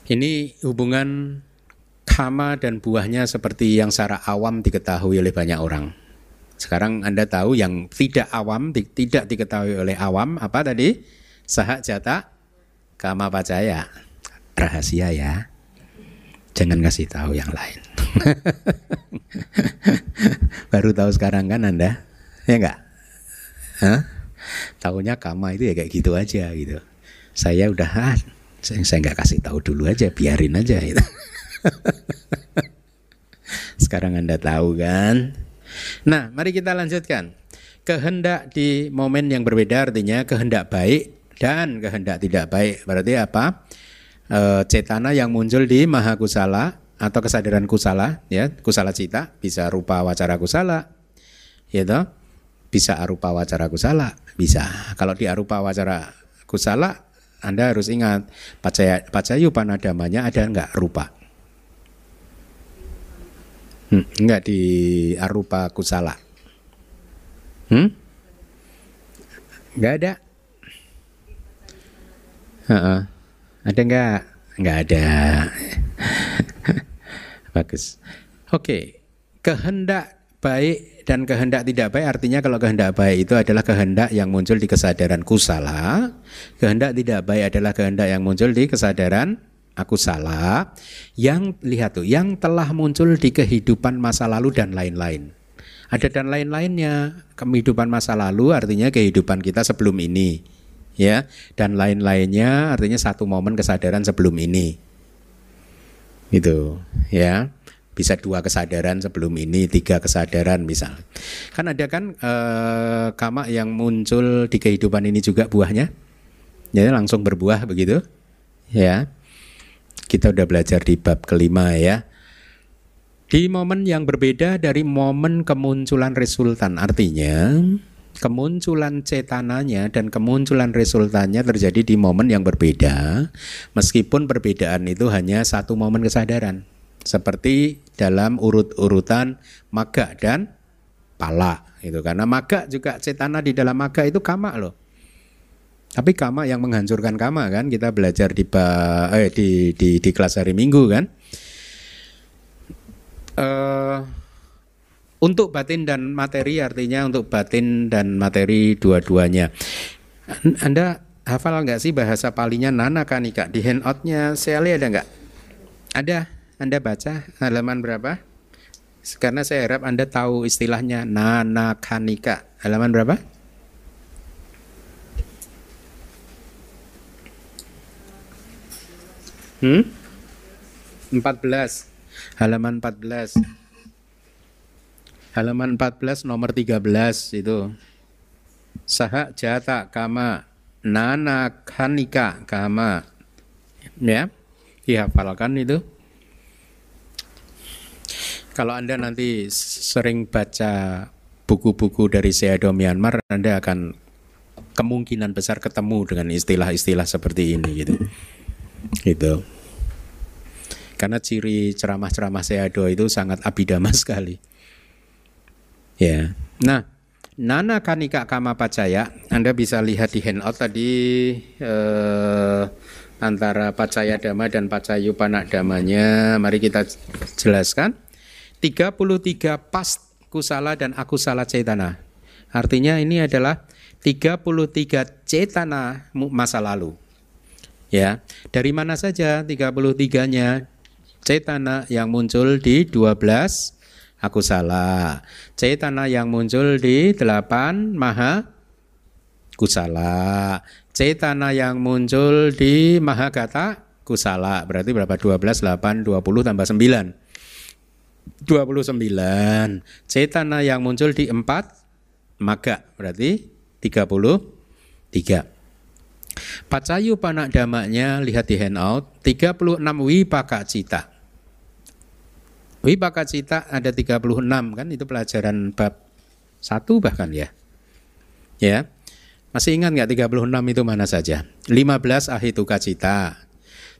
[SPEAKER 1] Ini hubungan kama dan buahnya seperti yang secara awam diketahui oleh banyak orang sekarang Anda tahu yang tidak awam, tidak diketahui oleh awam, apa tadi? Sahak jata kama pacaya. Rahasia ya. Jangan kasih tahu yang lain. Baru tahu sekarang kan Anda? Ya enggak? Hah? Tahunya kama itu ya kayak gitu aja gitu. Saya udah ah, saya, saya nggak kasih tahu dulu aja, biarin aja gitu. Sekarang Anda tahu kan? Nah, mari kita lanjutkan. Kehendak di momen yang berbeda artinya kehendak baik dan kehendak tidak baik. Berarti apa? E, cetana yang muncul di maha kusala atau kesadaran kusala, ya, kusala cita bisa rupa wacara kusala, toh? Bisa arupa wacara kusala, bisa. Kalau di arupa wacara kusala, Anda harus ingat pacaya pacayu panadamanya ada enggak rupa. Hmm, enggak di arupa kusala. Hmm? Enggak ada. Uh-uh. Ada enggak? Enggak ada. Bagus. Oke. Okay. Kehendak baik dan kehendak tidak baik artinya kalau kehendak baik itu adalah kehendak yang muncul di kesadaran kusala, kehendak tidak baik adalah kehendak yang muncul di kesadaran aku salah, yang lihat tuh, yang telah muncul di kehidupan masa lalu dan lain-lain. Ada dan lain-lainnya. Kehidupan masa lalu artinya kehidupan kita sebelum ini, ya. Dan lain-lainnya artinya satu momen kesadaran sebelum ini. Gitu, ya. Bisa dua kesadaran sebelum ini, tiga kesadaran misal. Kan ada kan eh, kama yang muncul di kehidupan ini juga buahnya, jadi langsung berbuah begitu, ya. Kita udah belajar di bab kelima ya. Di momen yang berbeda dari momen kemunculan resultan. Artinya kemunculan cetananya dan kemunculan resultannya terjadi di momen yang berbeda. Meskipun perbedaan itu hanya satu momen kesadaran. Seperti dalam urut-urutan maga dan pala itu karena maga juga cetana di dalam maga itu kama loh Tapi kama yang menghancurkan kama kan kita belajar di eh, di, di di kelas hari Minggu kan. Uh, untuk batin dan materi artinya untuk batin dan materi dua-duanya. Anda hafal nggak sih bahasa palinya nana kanika di handoutnya Sally ada nggak? Ada. Anda baca halaman berapa? Karena saya harap Anda tahu istilahnya nana kanika. Halaman berapa? Hmm? 14. Halaman 14. Halaman 14 nomor 13 itu. Saha jata kama nana kanika kama. Ya, dihafalkan itu. Kalau Anda nanti sering baca buku-buku dari Seado Myanmar, Anda akan kemungkinan besar ketemu dengan istilah-istilah seperti ini gitu. Gitu. Karena ciri ceramah-ceramah Seado itu sangat abidama sekali. Ya. Nah, Nana Kanika Kama Pacaya, Anda bisa lihat di handout tadi eh, antara Pacaya Dama dan Pacayu Panak Damanya. Mari kita jelaskan. 33 pas kusala dan akusala cetana. Artinya ini adalah 33 cetana masa lalu. Ya, dari mana saja 33-nya cetana yang muncul di 12 akusala. Cetana yang muncul di 8 maha kusala. Cetana yang muncul di mahagata kusala. Berarti berapa? 12, 8, 20 tambah 9. 29. Cetana yang muncul di 4 maga berarti 33. Pacayu panak damaknya lihat di handout 36 wipaka cita. Wipaka cita ada 36 kan itu pelajaran bab 1 bahkan ya. Ya. Masih ingat nggak 36 itu mana saja? 15 ahituka cita.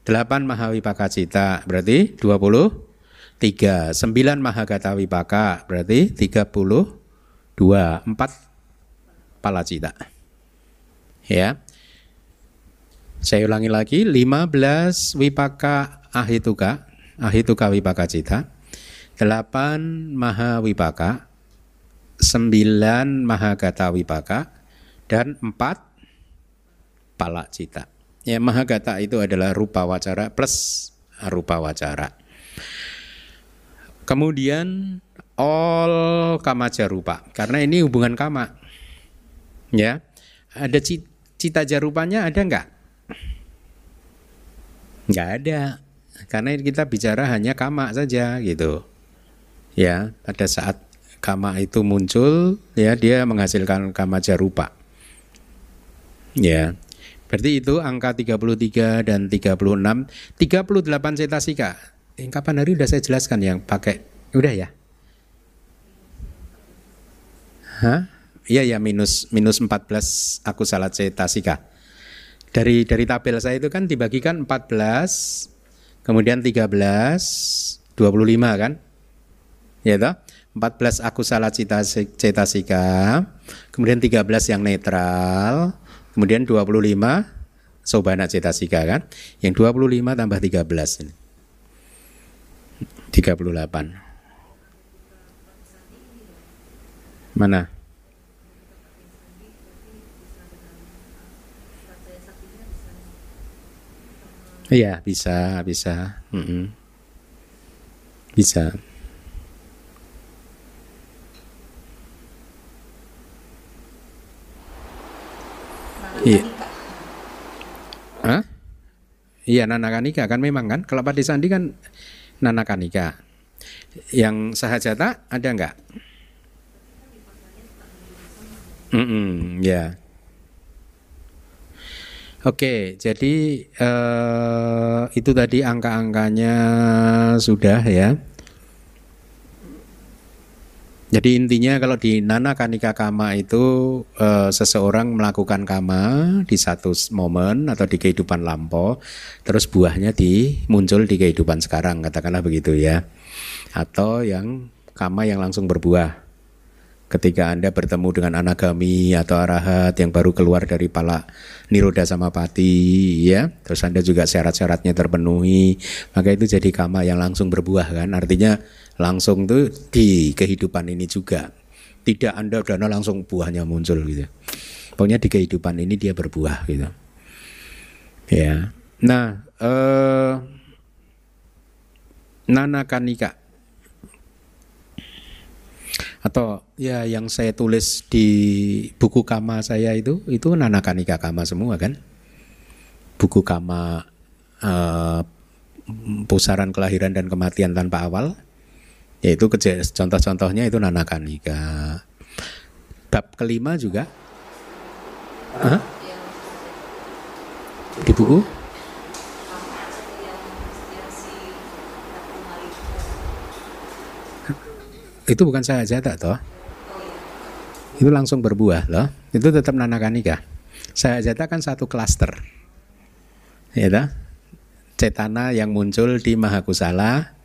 [SPEAKER 1] 8 mahawipaka cita berarti 20 tiga sembilan mahagata wipaka berarti tiga puluh dua empat palacita ya saya ulangi lagi lima belas wipaka ahituka ahituka wipaka cita delapan maha wipaka sembilan mahagata wipaka dan empat palacita ya mahagata itu adalah rupa wacara plus rupa wacara Kemudian all kama jarupa karena ini hubungan kama. Ya. Ada cita jarupanya ada enggak? Enggak ada. Karena kita bicara hanya kama saja gitu. Ya, pada saat kama itu muncul ya dia menghasilkan kama jarupa. Ya. Berarti itu angka 33 dan 36, 38 cetasika yang kapan hari udah saya jelaskan yang pakai udah ya Hah? Iya ya minus minus 14 aku salah cetasika. Dari dari tabel saya itu kan dibagikan 14 kemudian 13 25 kan? Ya toh? 14 aku salah cetasika, kemudian 13 yang netral, kemudian 25 sobana cetasika kan? Yang 25 tambah 13 ini. 38. Mana? Iya bisa bisa mm -mm. bisa Iya. Hah? Iya Nana Kanika kan memang kan kalau Pati Sandi kan nanakanika. Yang sahajata ada enggak? Mm -mm, ya. Oke, jadi uh, itu tadi angka-angkanya sudah ya. Jadi intinya kalau di Nana Kanika Kama itu e, seseorang melakukan kama di satu momen atau di kehidupan lampau, terus buahnya di muncul di kehidupan sekarang, katakanlah begitu ya. Atau yang kama yang langsung berbuah. Ketika Anda bertemu dengan anagami atau arahat yang baru keluar dari pala niroda sama pati, ya, terus Anda juga syarat-syaratnya terpenuhi, maka itu jadi kama yang langsung berbuah kan. Artinya langsung tuh di kehidupan ini juga. Tidak Anda udah langsung buahnya muncul gitu. Pokoknya di kehidupan ini dia berbuah gitu. Ya. Nah, eh Nana Kanika atau ya yang saya tulis di buku kama saya itu itu Nana Kanika kama semua kan buku kama uh, pusaran kelahiran dan kematian tanpa awal yaitu contoh-contohnya itu Nana Kanika. Bab kelima juga. Hah? di buku? Itu bukan sahajata toh? Itu langsung berbuah loh. Itu tetap nanakanika sahajata kan satu klaster. Ya cetana yang muncul di mahakusala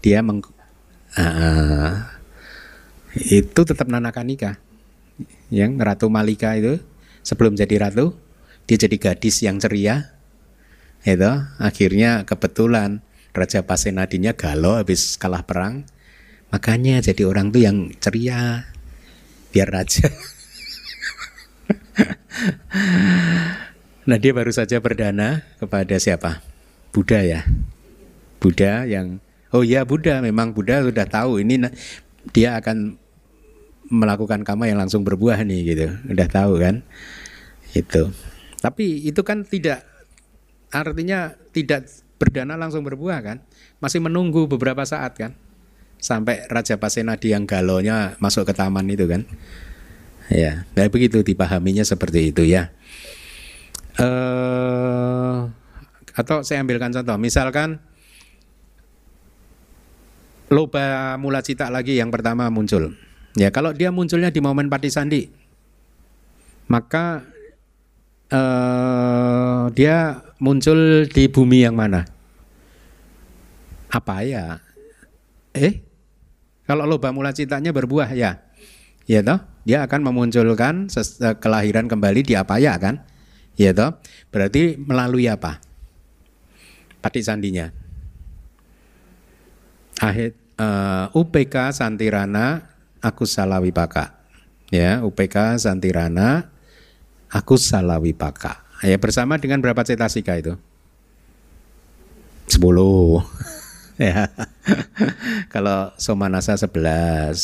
[SPEAKER 1] dia meng uh, itu tetap nanakanika yang ratu malika itu sebelum jadi ratu dia jadi gadis yang ceria itu akhirnya kebetulan Raja Pasenadinya galau habis kalah perang Makanya jadi orang tuh yang ceria biar raja. nah dia baru saja berdana kepada siapa? Buddha ya. Buddha yang oh ya Buddha memang Buddha sudah tahu ini dia akan melakukan kama yang langsung berbuah nih gitu. Udah tahu kan? Itu. Tapi itu kan tidak artinya tidak berdana langsung berbuah kan? Masih menunggu beberapa saat kan? sampai Raja Pasenadi yang galonya masuk ke taman itu kan. Ya, nah begitu dipahaminya seperti itu ya. Uh, atau saya ambilkan contoh, misalkan loba mula cita lagi yang pertama muncul. Ya, kalau dia munculnya di momen pati sandi, maka uh, dia muncul di bumi yang mana? Apa ya? Eh, kalau loba mula citanya berbuah ya. Ya toh, dia akan memunculkan eh, kelahiran kembali di apa ya kan? Ya toh, berarti melalui apa? Pati sandinya. Ahit uh, eh, UPK Santirana aku Salawipaka. Ya, UPK Santirana aku Salawipaka. Ya, bersama dengan berapa cetasika itu? Sepuluh. ya. Kalau Somanasa 11,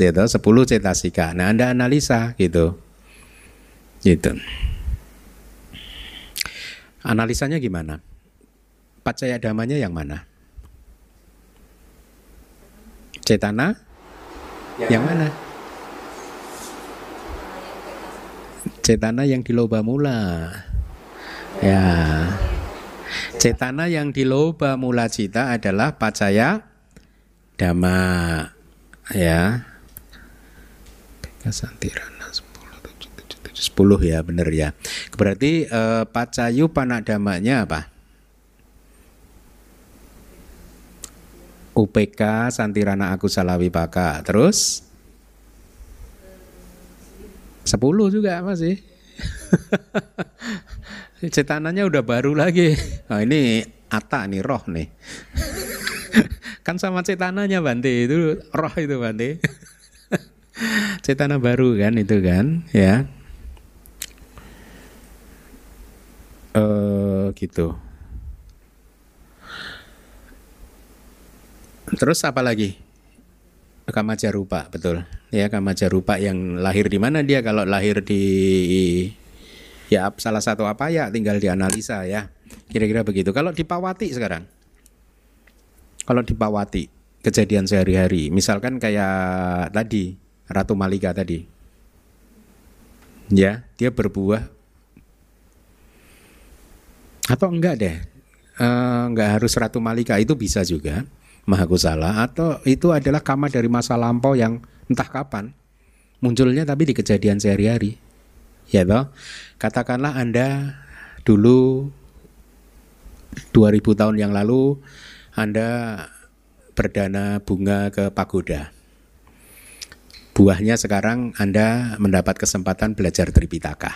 [SPEAKER 1] itu 10 cetasika. Nah, Anda analisa gitu. Gitu. Analisanya gimana? Pacaya damanya yang mana? Cetana? Ya. Yang mana? Cetana yang di loba mula. Ya. Cetana yang di loba mula cita adalah pacaya dhamma ya. Kasantirana 10 ya benar ya. Berarti eh, pacayu panak damanya apa? UPK Santirana Aku Salawi Paka. Terus 10 juga masih. Cetananya udah baru lagi. Nah, ini ata nih roh nih. kan sama cetananya Bante itu roh itu Bante. Cetana baru kan itu kan ya. Uh, gitu. Terus apa lagi? Kamaja rupa, betul. Ya, kamaja rupa yang lahir di mana dia kalau lahir di Ya salah satu apa ya tinggal dianalisa ya. Kira-kira begitu. Kalau di Pawati sekarang. Kalau di Pawati kejadian sehari-hari, misalkan kayak tadi Ratu Malika tadi. Ya, dia berbuah atau enggak deh. Uh, enggak harus Ratu Malika itu bisa juga Mahakusala atau itu adalah kama dari masa lampau yang entah kapan munculnya tapi di kejadian sehari-hari ya toh katakanlah anda dulu 2000 tahun yang lalu anda berdana bunga ke pagoda Buahnya sekarang Anda mendapat kesempatan belajar Tripitaka.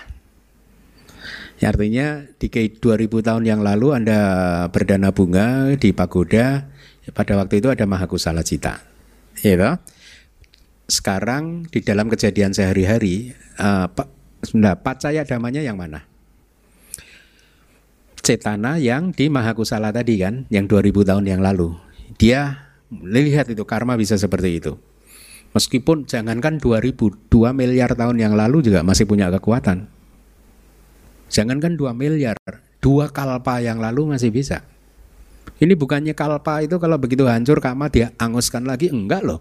[SPEAKER 1] Ya, artinya di 2000 tahun yang lalu Anda berdana bunga di pagoda, pada waktu itu ada Mahakusala Cita. Ya, sekarang di dalam kejadian sehari-hari, uh, nah, pacaya damanya yang mana? Cetana yang di Mahakusala tadi kan, yang 2000 tahun yang lalu. Dia lihat itu karma bisa seperti itu. Meskipun jangankan 2000, 2 miliar tahun yang lalu juga masih punya kekuatan. Jangankan 2 miliar, dua kalpa yang lalu masih bisa. Ini bukannya kalpa itu kalau begitu hancur kama dia anguskan lagi, enggak loh.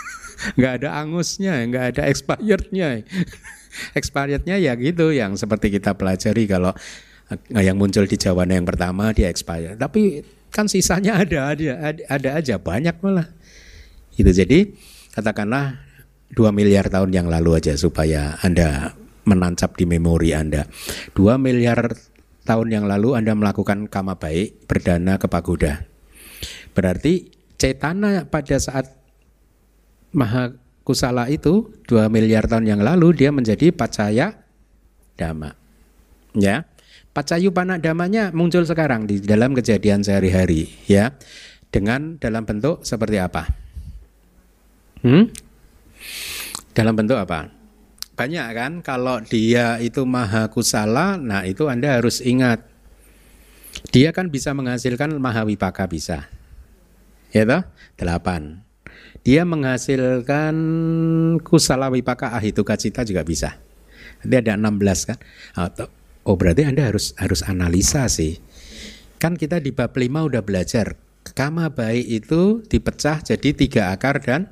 [SPEAKER 1] enggak ada angusnya, enggak ada expirednya. expirednya ya gitu yang seperti kita pelajari kalau eh, yang muncul di Jawa yang pertama dia expired. Tapi kan sisanya ada ada ada aja banyak malah. Itu jadi katakanlah 2 miliar tahun yang lalu aja supaya Anda menancap di memori Anda. 2 miliar tahun yang lalu Anda melakukan kama baik, berdana ke pagoda. Berarti cetana pada saat maha kusala itu 2 miliar tahun yang lalu dia menjadi pacaya dhamma. Ya. Pacayu panak damanya muncul sekarang di dalam kejadian sehari-hari ya. Dengan dalam bentuk seperti apa? Hmm? Dalam bentuk apa? Banyak kan kalau dia itu maha kusala, nah itu Anda harus ingat. Dia kan bisa menghasilkan maha wipaka bisa. Ya toh? Delapan. Dia menghasilkan kusala wipaka ahituka cita juga bisa. Nanti ada 16 kan. Oh berarti Anda harus harus analisa sih. Kan kita di bab 5 udah belajar. Kama baik itu dipecah jadi tiga akar dan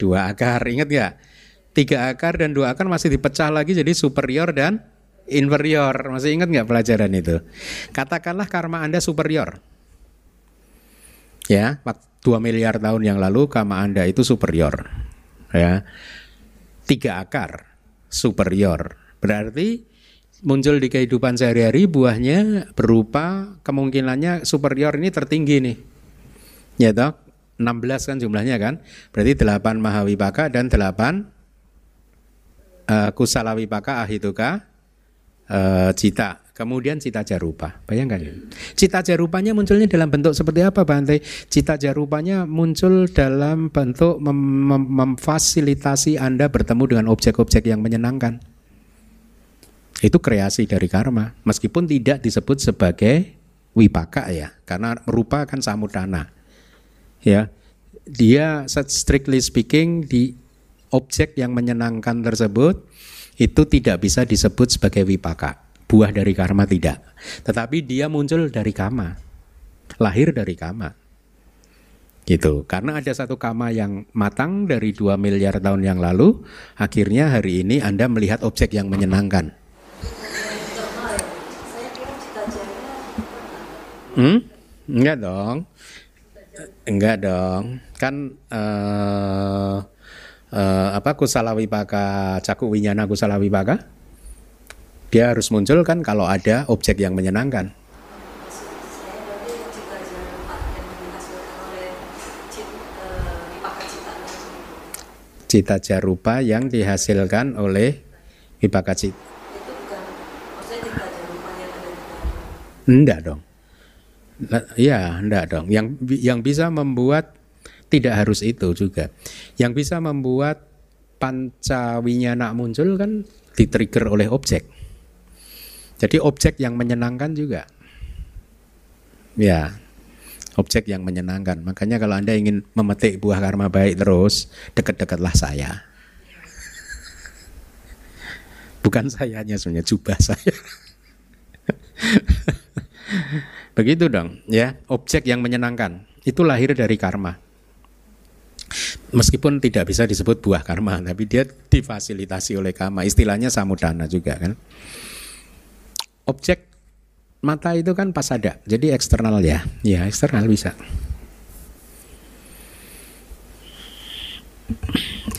[SPEAKER 1] dua akar. Ingat nggak? Tiga akar dan dua akar masih dipecah lagi jadi superior dan inferior. Masih ingat nggak pelajaran itu? Katakanlah karma Anda superior. Ya, 2 miliar tahun yang lalu karma Anda itu superior. Ya. Tiga akar superior. Berarti muncul di kehidupan sehari-hari buahnya berupa kemungkinannya superior ini tertinggi nih. Ya toh? 16 kan jumlahnya kan. Berarti 8 mahawipaka dan 8 eh, kusalawipaka ahituka uh, cita. Kemudian cita jarupa. Bayangkan. Cita jarupanya munculnya dalam bentuk seperti apa Bante? Cita jarupanya muncul dalam bentuk mem mem memfasilitasi Anda bertemu dengan objek-objek yang menyenangkan. Itu kreasi dari karma. Meskipun tidak disebut sebagai wipaka ya. Karena rupa kan samudana ya dia strictly speaking di objek yang menyenangkan tersebut itu tidak bisa disebut sebagai wipaka. Buah dari karma tidak. Tetapi dia muncul dari kama lahir dari kama gitu. Karena ada satu kama yang matang dari 2 miliar tahun yang lalu akhirnya hari ini anda melihat objek yang menyenangkan. Hmm? Enggak dong. Enggak dong. Kan uh, uh, apa kusala wipaka caku winyana kusala wipaka? Dia harus muncul kan kalau ada objek yang menyenangkan. Cita jarupa yang dihasilkan oleh wipaka cita. Enggak dong. Iya, enggak dong. Yang yang bisa membuat tidak harus itu juga. Yang bisa membuat pancawinyana muncul kan di-trigger oleh objek. Jadi objek yang menyenangkan juga. Ya, objek yang menyenangkan. Makanya kalau Anda ingin memetik buah karma baik terus, dekat-dekatlah saya. Bukan sayanya sebenarnya, jubah saya. Begitu dong, ya. Objek yang menyenangkan itu lahir dari karma. Meskipun tidak bisa disebut buah karma, tapi dia difasilitasi oleh karma. Istilahnya samudana juga kan. Objek mata itu kan pas ada, jadi eksternal ya. Ya, eksternal bisa.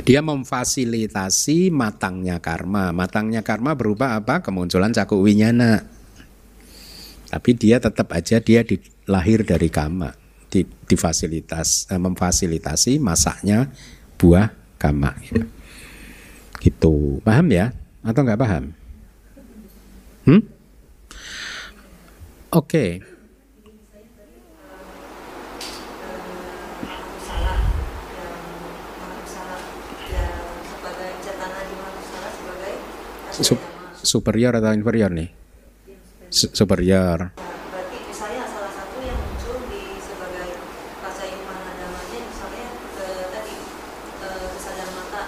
[SPEAKER 1] Dia memfasilitasi matangnya karma. Matangnya karma berupa apa? Kemunculan cakup winyana tapi dia tetap aja dia di, lahir dari kama, di, difasilitas, eh, memfasilitasi masaknya buah kama. Gitu. Gitu. Paham ya? Atau nggak paham? Hmm? Oke. Okay. superior atau inferior nih? superior.
[SPEAKER 2] Berarti misalnya salah satu yang muncul di sebagai pasayung manadamanya misalnya ke tadi kesadaran mata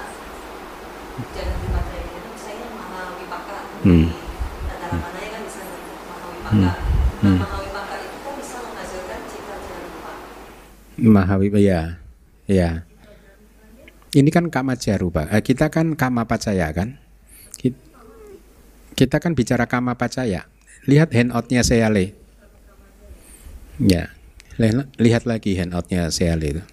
[SPEAKER 2] jangan di baterai itu misalnya maha wipaka
[SPEAKER 1] Hmm.
[SPEAKER 2] antara mananya kan bisa maha wipaka.
[SPEAKER 1] Hmm.
[SPEAKER 2] Nah,
[SPEAKER 1] Hmm.
[SPEAKER 2] itu kan bisa menghasilkan cita.
[SPEAKER 1] Mahawi ya. Ya. Ini kan kama jarupa. Eh, kita kan kama pacaya kan? Ki- Kita kan bicara kama pacaya. Lihat handoutnya Seale. Ya. Li- Lihat lagi handoutnya Seale itu.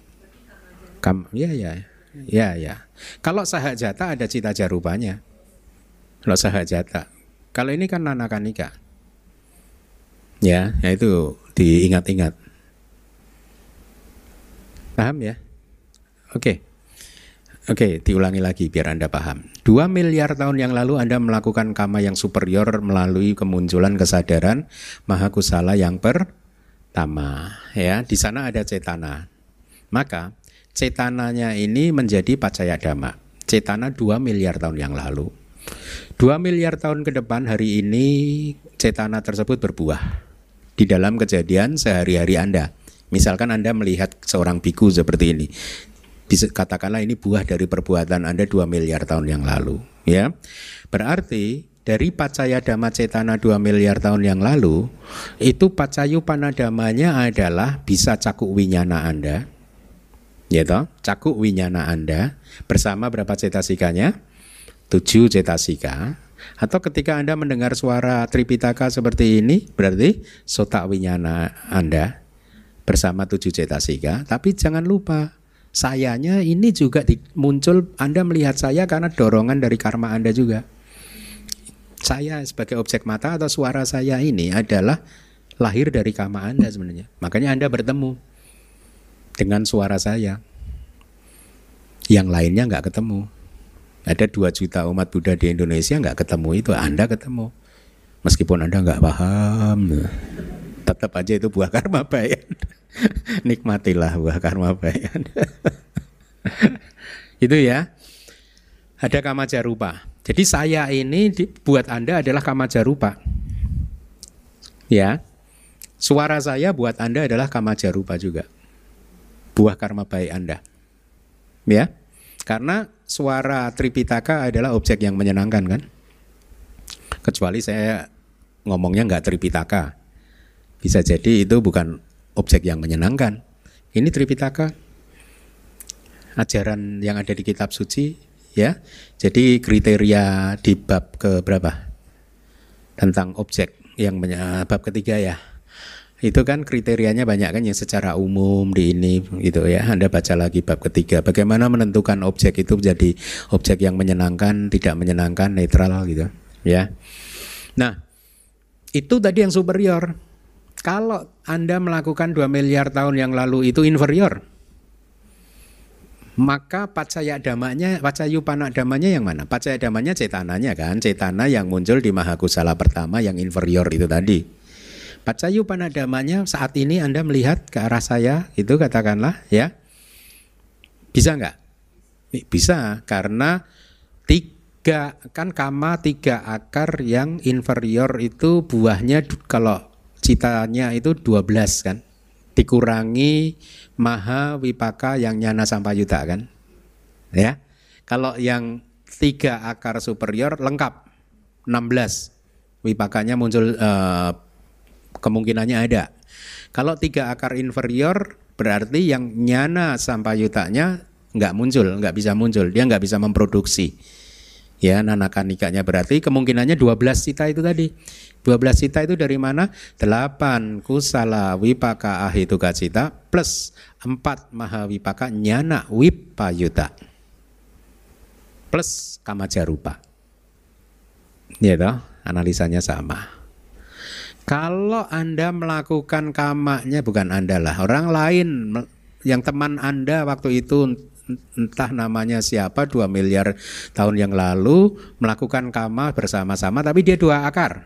[SPEAKER 1] Kam ya ya. Ya ya. Kalau sahajata ada cita jarupanya. Sahajata. Kalau ini kan nanakanika. Ya, ya itu diingat-ingat. Paham ya? Oke. Oke, diulangi lagi biar Anda paham. Dua miliar tahun yang lalu Anda melakukan kama yang superior melalui kemunculan kesadaran maha kusala yang pertama. Ya, di sana ada cetana. Maka cetananya ini menjadi pacaya dhamma. Cetana dua miliar tahun yang lalu. Dua miliar tahun ke depan hari ini cetana tersebut berbuah di dalam kejadian sehari-hari Anda. Misalkan Anda melihat seorang biku seperti ini, bisa katakanlah ini buah dari perbuatan Anda 2 miliar tahun yang lalu, ya. Berarti dari pacaya dhamma cetana 2 miliar tahun yang lalu, itu pacayu panadamanya adalah bisa cakuk winyana Anda, ya toh, cakuk winyana Anda bersama berapa cetasikanya? 7 cetasika. Atau ketika Anda mendengar suara Tripitaka seperti ini, berarti sota winyana Anda bersama tujuh cetasika. Tapi jangan lupa, sayanya ini juga muncul Anda melihat saya karena dorongan dari karma Anda juga. Saya sebagai objek mata atau suara saya ini adalah lahir dari karma Anda sebenarnya. Makanya Anda bertemu dengan suara saya. Yang lainnya nggak ketemu. Ada 2 juta umat Buddha di Indonesia nggak ketemu itu, Anda ketemu. Meskipun Anda nggak paham, tetap aja itu buah karma baik. Nikmatilah buah karma baik. itu ya. Ada kama jarupa. Jadi saya ini buat Anda adalah kama jarupa. Ya. Suara saya buat Anda adalah kama jarupa juga. Buah karma baik Anda. Ya. Karena suara Tripitaka adalah objek yang menyenangkan kan? Kecuali saya ngomongnya nggak Tripitaka. Bisa jadi itu bukan objek yang menyenangkan. Ini Tripitaka. Ajaran yang ada di kitab suci ya. Jadi kriteria di bab ke berapa? Tentang objek yang bab ketiga ya. Itu kan kriterianya banyak kan yang secara umum di ini gitu ya. Anda baca lagi bab ketiga. Bagaimana menentukan objek itu menjadi objek yang menyenangkan, tidak menyenangkan, netral gitu ya. Nah, itu tadi yang superior. Kalau Anda melakukan 2 miliar tahun yang lalu itu inferior. Maka pacaya damanya, pacayu panak damanya yang mana? Pacaya damanya cetananya kan, cetana yang muncul di mahakusala pertama yang inferior itu tadi. Pacayu panadamanya saat ini Anda melihat ke arah saya itu katakanlah ya. Bisa nggak? Bisa karena tiga kan kama tiga akar yang inferior itu buahnya kalau citanya itu 12 kan. Dikurangi maha wipaka yang nyana sampayuta kan. Ya. Kalau yang tiga akar superior lengkap 16 wipakanya muncul eh, kemungkinannya ada. Kalau tiga akar inferior berarti yang nyana sampayutanya nggak muncul, nggak bisa muncul, dia nggak bisa memproduksi. Ya, nanakanikanya berarti kemungkinannya 12 cita itu tadi. 12 cita itu dari mana? 8 kusala wipaka ahituka cita plus 4 maha wipaka nyana wipayuta plus kamajarupa. Ya toh, analisanya sama. Kalau Anda melakukan kamanya bukan Anda lah, orang lain. Yang teman Anda waktu itu entah namanya siapa dua miliar tahun yang lalu melakukan kama bersama-sama tapi dia dua akar.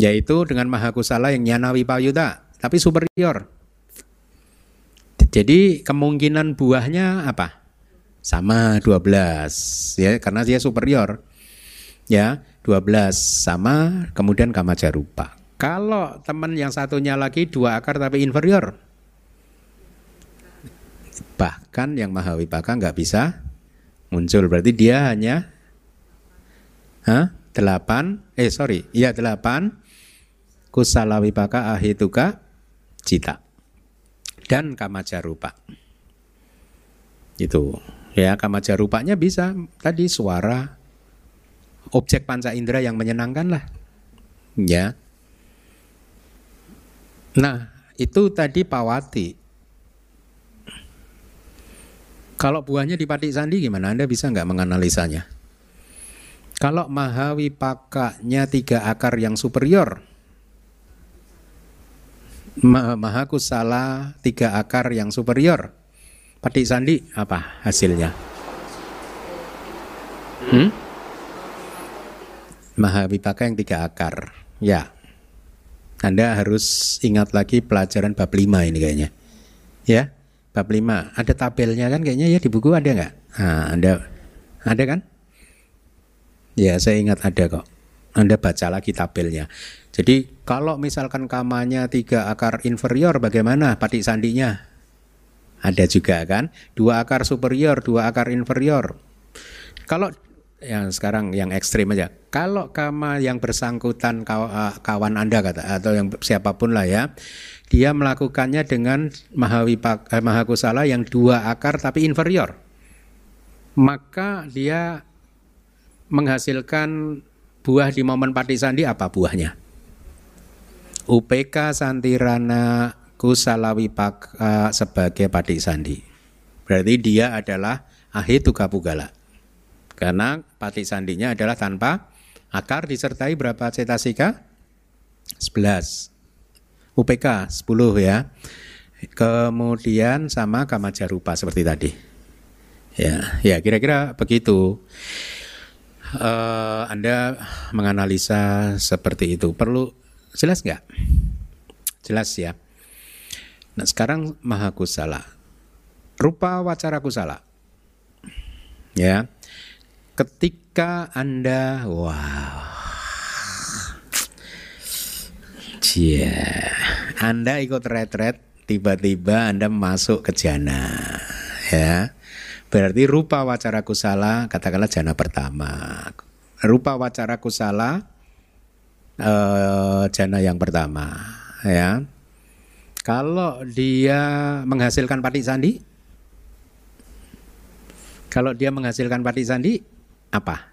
[SPEAKER 1] Yaitu dengan mahakusala yang nyanawi payuda tapi superior. Jadi kemungkinan buahnya apa? Sama 12 ya karena dia superior. Ya 12 sama kemudian kama jarupa. Kalau teman yang satunya lagi dua akar tapi inferior bahkan yang mahawipaka nggak bisa muncul. Berarti dia hanya Hah? delapan eh sorry iya delapan kusala wipaka ahituka cita. Dan kamajarupa itu. Ya kamajarupanya bisa. Tadi suara objek panca indera yang menyenangkan lah ya nah itu tadi pawati kalau buahnya di patik sandi gimana? Anda bisa nggak menganalisanya? Kalau mahawi pakanya tiga akar yang superior, maha kusala tiga akar yang superior, patik sandi apa hasilnya? Hmm? Mahawi paka yang tiga akar, ya. Anda harus ingat lagi pelajaran bab lima ini kayaknya. Ya, bab 5 ada tabelnya kan kayaknya ya di buku ada nggak? Nah, ada ada kan? Ya saya ingat ada kok. Anda baca lagi tabelnya. Jadi kalau misalkan kamanya tiga akar inferior bagaimana patik sandinya? Ada juga kan? Dua akar superior dua akar inferior. Kalau yang sekarang yang ekstrim aja. Kalau kama yang bersangkutan eh, kawan anda kata atau yang siapa pun lah ya, dia melakukannya dengan mahawipak, eh, mahakusala yang dua akar tapi inferior, maka dia menghasilkan buah di momen sandi apa buahnya? UPK Santirana Kusalawipak sebagai sandi. Berarti dia adalah Ahituka Pugala. Karena pati sandinya adalah tanpa akar disertai berapa cetasika? 11. UPK 10 ya. Kemudian sama kamajarupa seperti tadi. Ya, ya kira-kira begitu. Uh, anda menganalisa seperti itu perlu jelas nggak? Jelas ya. Nah sekarang maha kusala, rupa wacara kusala, ya ketika Anda wow Cia, Anda ikut retret tiba-tiba Anda masuk ke jana ya. Berarti rupa wacara kusala katakanlah jana pertama. Rupa wacara kusala eh, jana yang pertama ya. Kalau dia menghasilkan pati sandi kalau dia menghasilkan pati sandi apa?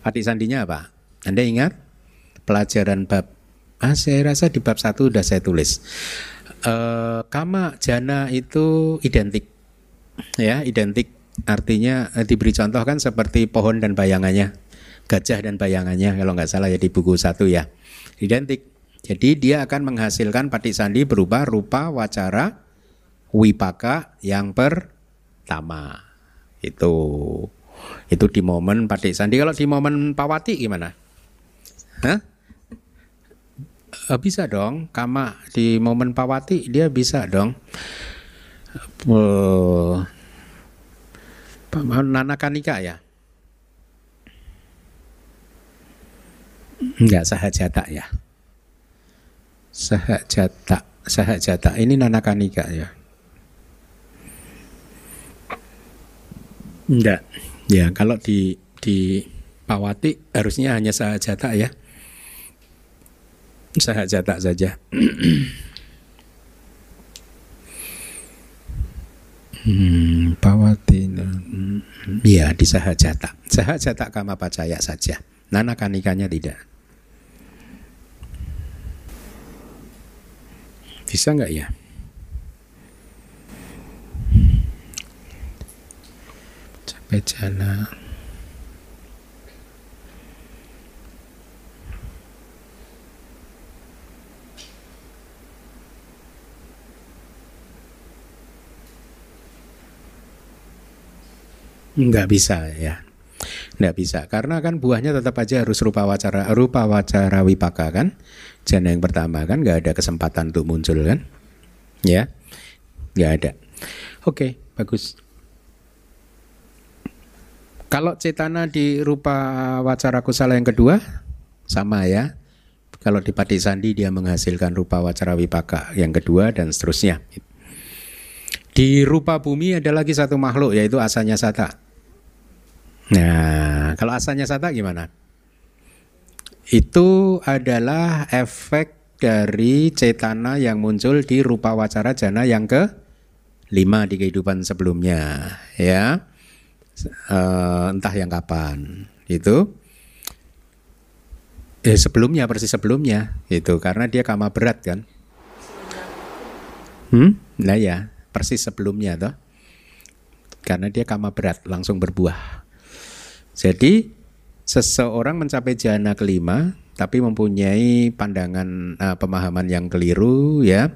[SPEAKER 1] Pati sandinya apa? Anda ingat pelajaran bab Ah, saya rasa di bab satu sudah saya tulis. E, kama jana itu identik, ya identik. Artinya e, diberi contoh kan seperti pohon dan bayangannya, gajah dan bayangannya kalau nggak salah ya di buku satu ya, identik. Jadi dia akan menghasilkan pati sandi berupa rupa wacara wipaka yang pertama. Itu itu di momen Padik Sandi. Kalau di momen Pawati gimana? Hah? Eh, bisa dong, kama di momen Pawati dia bisa dong. Uh, Nana Kanika ya? Enggak sahajata ya. Sahajata, sahajata. Ini Nana Kanika ya. Enggak. Ya, kalau di di Pawati harusnya hanya sahajata ya. Sahajata saja. hmm, Pawati. Iya, di sahajata. Sahajata kama pacaya saja. Nana kanikanya tidak. Bisa nggak ya? bejana. Nggak bisa ya. Nggak bisa. Karena kan buahnya tetap aja harus rupa wacara rupa wacara wipaka kan? Jana yang pertama kan? Nggak ada kesempatan untuk muncul kan? Ya? Nggak ada. Oke bagus. Kalau cetana di rupa wacara kusala yang kedua sama ya. Kalau di Pati Sandi dia menghasilkan rupa wacara wipaka yang kedua dan seterusnya. Di rupa bumi ada lagi satu makhluk yaitu asanya sata. Nah, kalau asanya sata gimana? Itu adalah efek dari cetana yang muncul di rupa wacara jana yang ke lima di kehidupan sebelumnya, ya. Uh, entah yang kapan itu eh, sebelumnya persis sebelumnya itu karena dia kama berat kan? Hmm? Nah ya persis sebelumnya toh. Karena dia kama berat langsung berbuah. Jadi seseorang mencapai jana kelima tapi mempunyai pandangan uh, pemahaman yang keliru ya.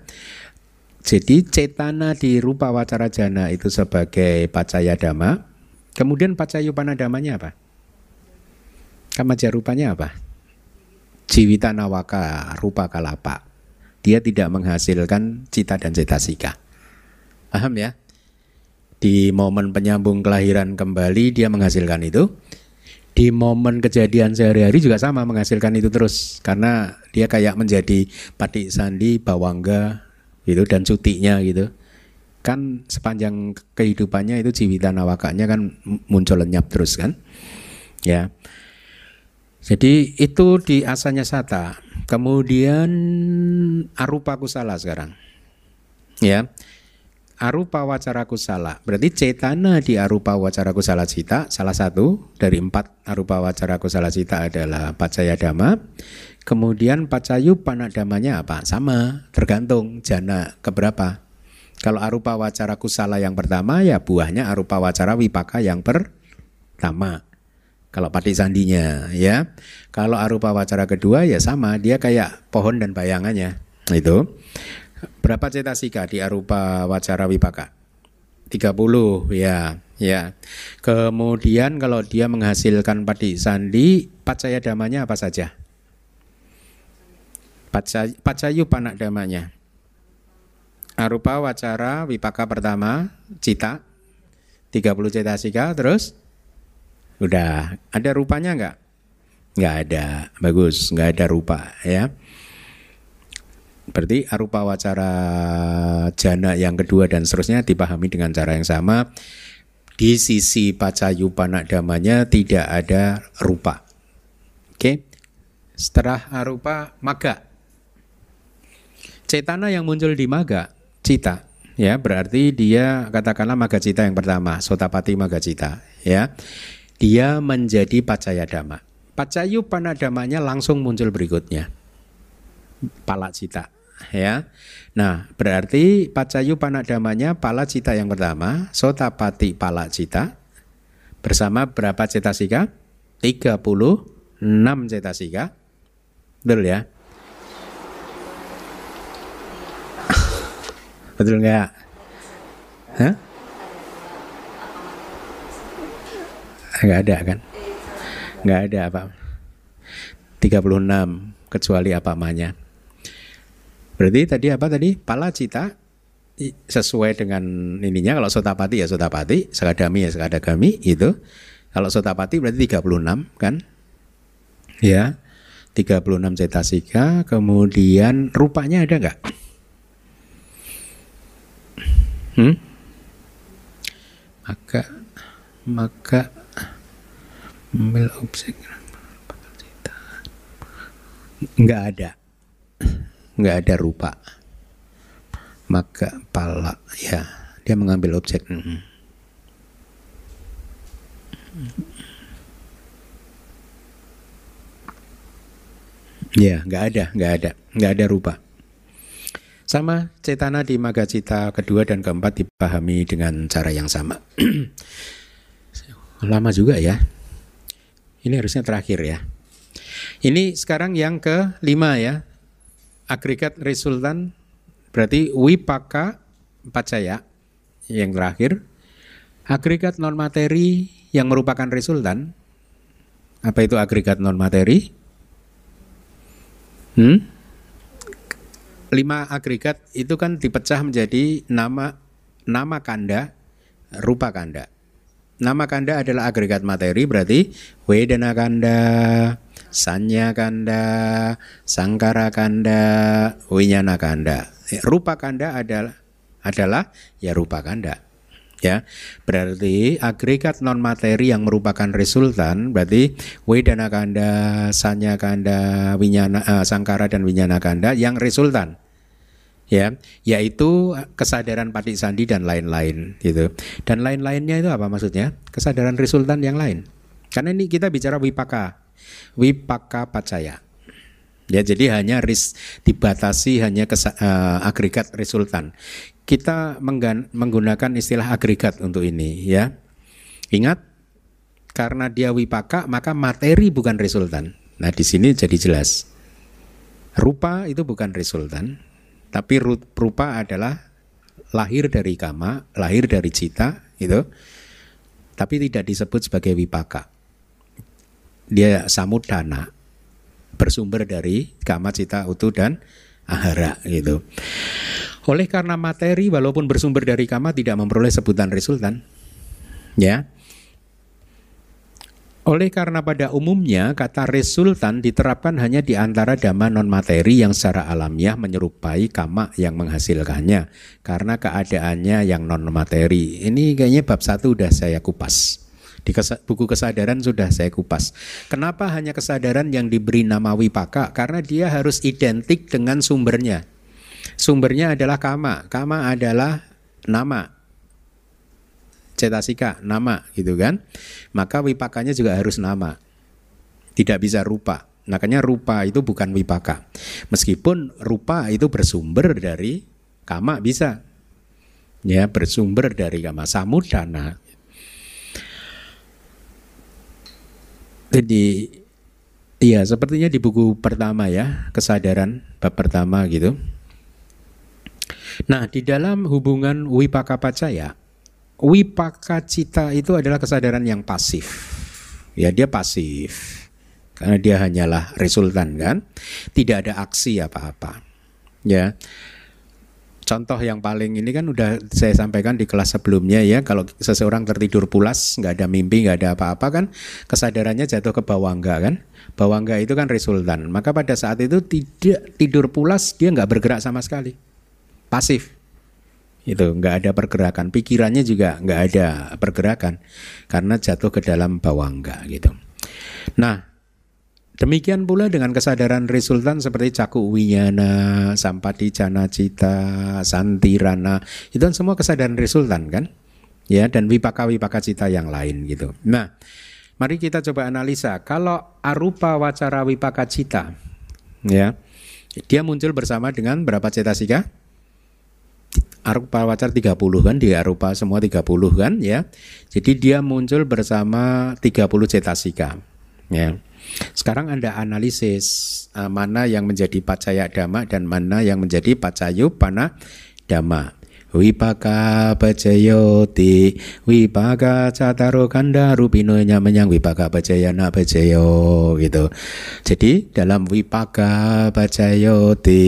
[SPEAKER 1] Jadi cetana di rupa wacara jana itu sebagai pacaya dhamma kemudian pacayupana damanya apa? Kamaja rupanya apa? Jiwita nawaka rupa kalapa. Dia tidak menghasilkan cita dan cetasika paham ya? Di momen penyambung kelahiran kembali dia menghasilkan itu. Di momen kejadian sehari-hari juga sama menghasilkan itu terus. Karena dia kayak menjadi pati sandi bawangga gitu dan cutinya gitu kan sepanjang kehidupannya itu jiwita nawakanya kan muncul lenyap terus kan ya jadi itu di asanya sata kemudian arupa kusala sekarang ya arupa wacara kusala. Berarti cetana di arupa wacara kusala cita salah satu dari empat arupa wacara kusala cita adalah pacaya dhamma. Kemudian pacayu panadamanya apa? Sama, tergantung jana keberapa. Kalau arupa wacara kusala yang pertama ya buahnya arupa wacara wipaka yang pertama. Kalau pati sandinya ya. Kalau arupa wacara kedua ya sama, dia kayak pohon dan bayangannya. Itu. Berapa cetasika di arupa wacara wipaka? 30 ya, ya. Kemudian kalau dia menghasilkan padi sandi, pacaya damanya apa saja? Pacay, pacayu panak damanya. Arupa wacara wipaka pertama, cita, 30 cetasika, terus udah ada rupanya enggak? Enggak ada, bagus, enggak ada rupa ya. Berarti arupa wacara jana yang kedua dan seterusnya dipahami dengan cara yang sama. Di sisi panak damanya tidak ada rupa. Oke. Setelah arupa maga. Cetana yang muncul di maga, cita, ya berarti dia katakanlah maga cita yang pertama, sotapati maga cita, ya. Dia menjadi pacaya dhamma. Pacayu panadamanya langsung muncul berikutnya. Palak cita ya. Nah, berarti pacayu panadamanya pala cita yang pertama, sotapati pala cita bersama berapa cetasika? 36 cetasika. Betul ya? Betul nggak? Hah? Nggak ada kan? Nggak ada apa? 36 kecuali apa namanya? Berarti tadi apa tadi? Pala cita sesuai dengan ininya kalau sotapati ya sotapati, sakadami ya sakadagami itu. Kalau sotapati berarti 36 kan? Ya. 36 cetasika, kemudian rupanya ada nggak? Hmm? Maka maka ambil objek nggak ada. Nggak ada rupa. Maka pala ya dia mengambil objek. Ya nggak ada nggak ada. Nggak ada rupa sama cetana di maga cita kedua dan keempat dipahami dengan cara yang sama lama juga ya ini harusnya terakhir ya ini sekarang yang kelima ya agregat resultan berarti wipaka pacaya yang terakhir Agregat non materi yang merupakan resultan. Apa itu agregat non materi? Hmm? Lima agregat itu kan dipecah menjadi nama nama kanda, rupa kanda. Nama kanda adalah agregat materi berarti wedana kanda, sanya kanda, sangkara kanda, winyana kanda. Rupa kanda adalah adalah ya rupa kanda. Ya, berarti agregat non materi yang merupakan resultan berarti wedana kanda, sanya kanda, winyana, uh, sangkara dan winyana kanda yang resultan ya yaitu kesadaran patik sandi dan lain-lain gitu. Dan lain-lainnya itu apa maksudnya? Kesadaran resultan yang lain. Karena ini kita bicara wipaka. Wipaka pacaya ya jadi hanya ris dibatasi hanya uh, agregat resultan kita menggunakan istilah agregat untuk ini ya. Ingat karena dia wipaka maka materi bukan resultan nah di sini jadi jelas. Rupa itu bukan resultan tapi rupa adalah lahir dari kama, lahir dari cita, itu. Tapi tidak disebut sebagai wipaka. Dia samudana, bersumber dari kama, cita, utuh dan ahara gitu. Oleh karena materi walaupun bersumber dari kama tidak memperoleh sebutan resultan. Ya. Oleh karena pada umumnya kata resultan diterapkan hanya di antara dhamma non materi yang secara alamiah menyerupai kama yang menghasilkannya karena keadaannya yang non materi. Ini kayaknya bab satu sudah saya kupas. Di buku kesadaran sudah saya kupas. Kenapa hanya kesadaran yang diberi nama wipaka? Karena dia harus identik dengan sumbernya. Sumbernya adalah kama. Kama adalah nama cetasika nama gitu kan? Maka wipakanya juga harus nama. Tidak bisa rupa. Makanya rupa itu bukan wipaka. Meskipun rupa itu bersumber dari kama bisa. Ya bersumber dari kama. Samudana. Jadi Iya, sepertinya di buku pertama ya, kesadaran bab pertama gitu. Nah, di dalam hubungan wipaka pacaya, wipaka cita itu adalah kesadaran yang pasif. Ya, dia pasif. Karena dia hanyalah resultan kan. Tidak ada aksi apa-apa. Ya. Contoh yang paling ini kan udah saya sampaikan di kelas sebelumnya ya kalau seseorang tertidur pulas nggak ada mimpi nggak ada apa-apa kan kesadarannya jatuh ke bawangga kan bawangga itu kan resultan maka pada saat itu tidak tidur pulas dia nggak bergerak sama sekali pasif itu nggak ada pergerakan. Pikirannya juga nggak ada pergerakan karena jatuh ke dalam bawangga gitu. Nah demikian pula dengan kesadaran resultan seperti caku winyana sampati cana cita santirana itu kan semua kesadaran resultan kan? Ya dan wipaka wipaka cita yang lain gitu. Nah mari kita coba analisa. Kalau arupa wacara wipaka cita ya dia muncul bersama dengan berapa cetasika Arupa Wacar 30 kan di Arupa semua 30 kan ya. Jadi dia muncul bersama 30 cetasika ya. Sekarang Anda analisis uh, mana yang menjadi pacaya dhamma dan mana yang menjadi pacayu pana dhamma. Wipaka pacayoti Wipaka cataro kanda rupino menyang Wipaka pacayana pacayo gitu. Jadi dalam wipaka pacayoti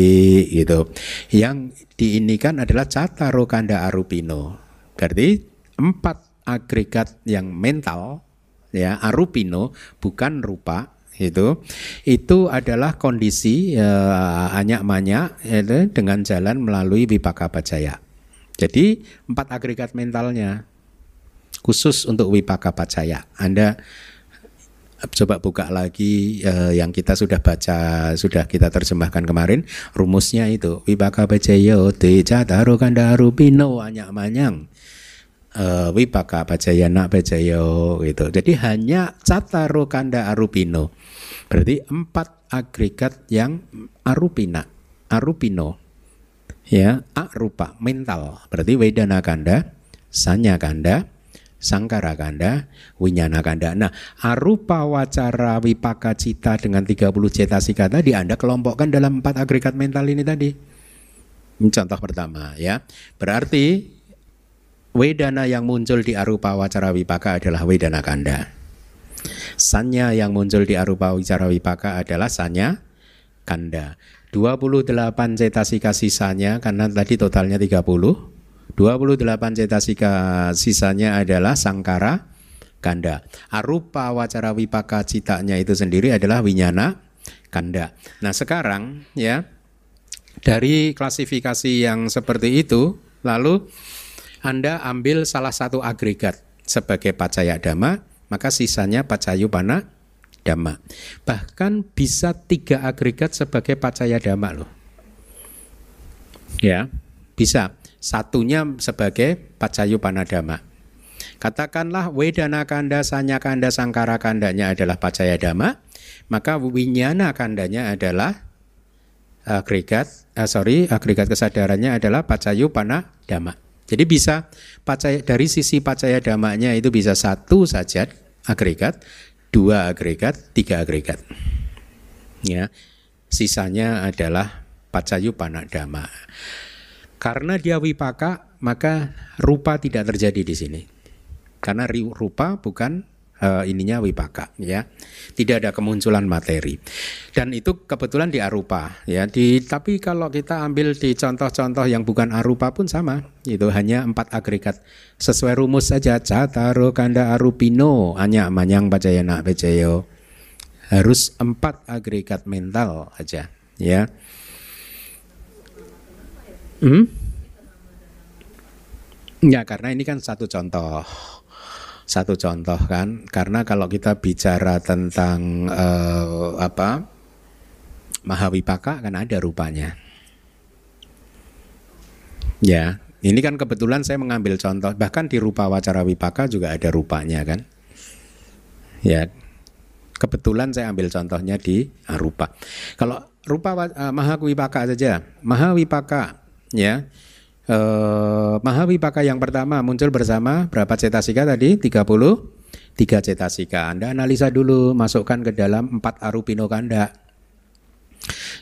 [SPEAKER 1] gitu. Yang diinikan adalah cataro kanda arupino Berarti empat agregat yang mental ya arupino bukan rupa itu itu adalah kondisi uh, anyak manyak itu dengan jalan melalui wipaka pacaya jadi empat agregat mentalnya khusus untuk wipaka pacaya. Anda coba buka lagi eh, yang kita sudah baca, sudah kita terjemahkan kemarin. Rumusnya itu wipaka pacaya teja daru kandaru pino anyak manyang. Uh, wipaka pacaya nak pacaya gitu. Jadi hanya cataro kanda arupino. Berarti empat agregat yang arupina, arupino ya rupa mental berarti wedana kanda sanya kanda sangkara kanda winyana kanda nah arupa wacara wipaka cita dengan 30 cetasika tadi anda kelompokkan dalam empat agregat mental ini tadi ini contoh pertama ya berarti Wedana yang muncul di arupa wacara wipaka adalah wedana kanda. Sanya yang muncul di arupa wacara wipaka adalah sanya kanda. 28 cetasika sisanya karena tadi totalnya 30. 28 cetasika sisanya adalah sangkara kanda. Arupa wacara wipaka citanya itu sendiri adalah winyana kanda. Nah, sekarang ya dari klasifikasi yang seperti itu lalu anda ambil salah satu agregat sebagai pacaya dhamma, maka sisanya pacayu pana dhamma. Bahkan bisa tiga agregat sebagai pacaya dhamma loh. Ya, bisa. Satunya sebagai pacayu pana dhamma. Katakanlah wedana kanda, sanya kanda, sangkara kandanya adalah pacaya dhamma, maka winyana kandanya adalah agregat, uh, sorry, agregat kesadarannya adalah pacayu pana dhamma. Jadi bisa pacaya, dari sisi pacaya damanya itu bisa satu saja agregat, dua agregat, tiga agregat. Ya, sisanya adalah pacayu panak dama. Karena dia wipaka, maka rupa tidak terjadi di sini. Karena rupa bukan uh, ininya wipaka ya. Tidak ada kemunculan materi. Dan itu kebetulan di arupa ya. Di tapi kalau kita ambil di contoh-contoh yang bukan arupa pun sama. Itu hanya empat agregat. Sesuai rumus saja cataro kanda arupino hanya manyang bacayana bejayo. Harus empat agregat mental aja ya. Hmm? Ya karena ini kan satu contoh satu contoh kan karena kalau kita bicara tentang uh, apa mahawipaka kan ada rupanya. Ya ini kan kebetulan saya mengambil contoh bahkan di rupa wacara wipaka juga ada rupanya kan. Ya kebetulan saya ambil contohnya di arupa kalau rupa uh, mahawipaka saja mahawipaka ya eh, Mahawipaka yang pertama muncul bersama berapa cetasika tadi? 30 tiga cetasika. Anda analisa dulu, masukkan ke dalam empat arupino kanda.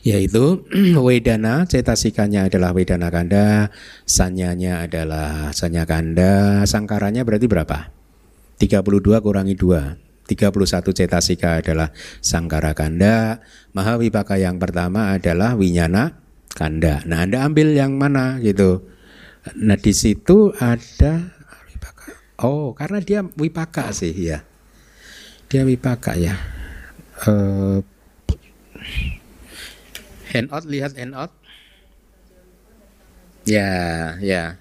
[SPEAKER 1] Yaitu Wedana cetasikanya adalah Wedana kanda, sanyanya adalah sanya kanda, sangkaranya berarti berapa? 32 kurangi 2. 31 cetasika adalah sangkara kanda, mahawipaka yang pertama adalah winyana kanda. Nah, Anda ambil yang mana gitu. Nah di situ ada Oh karena dia wipaka sih ya. Dia wipaka ya. Uh, hand out lihat hand. Ya ya.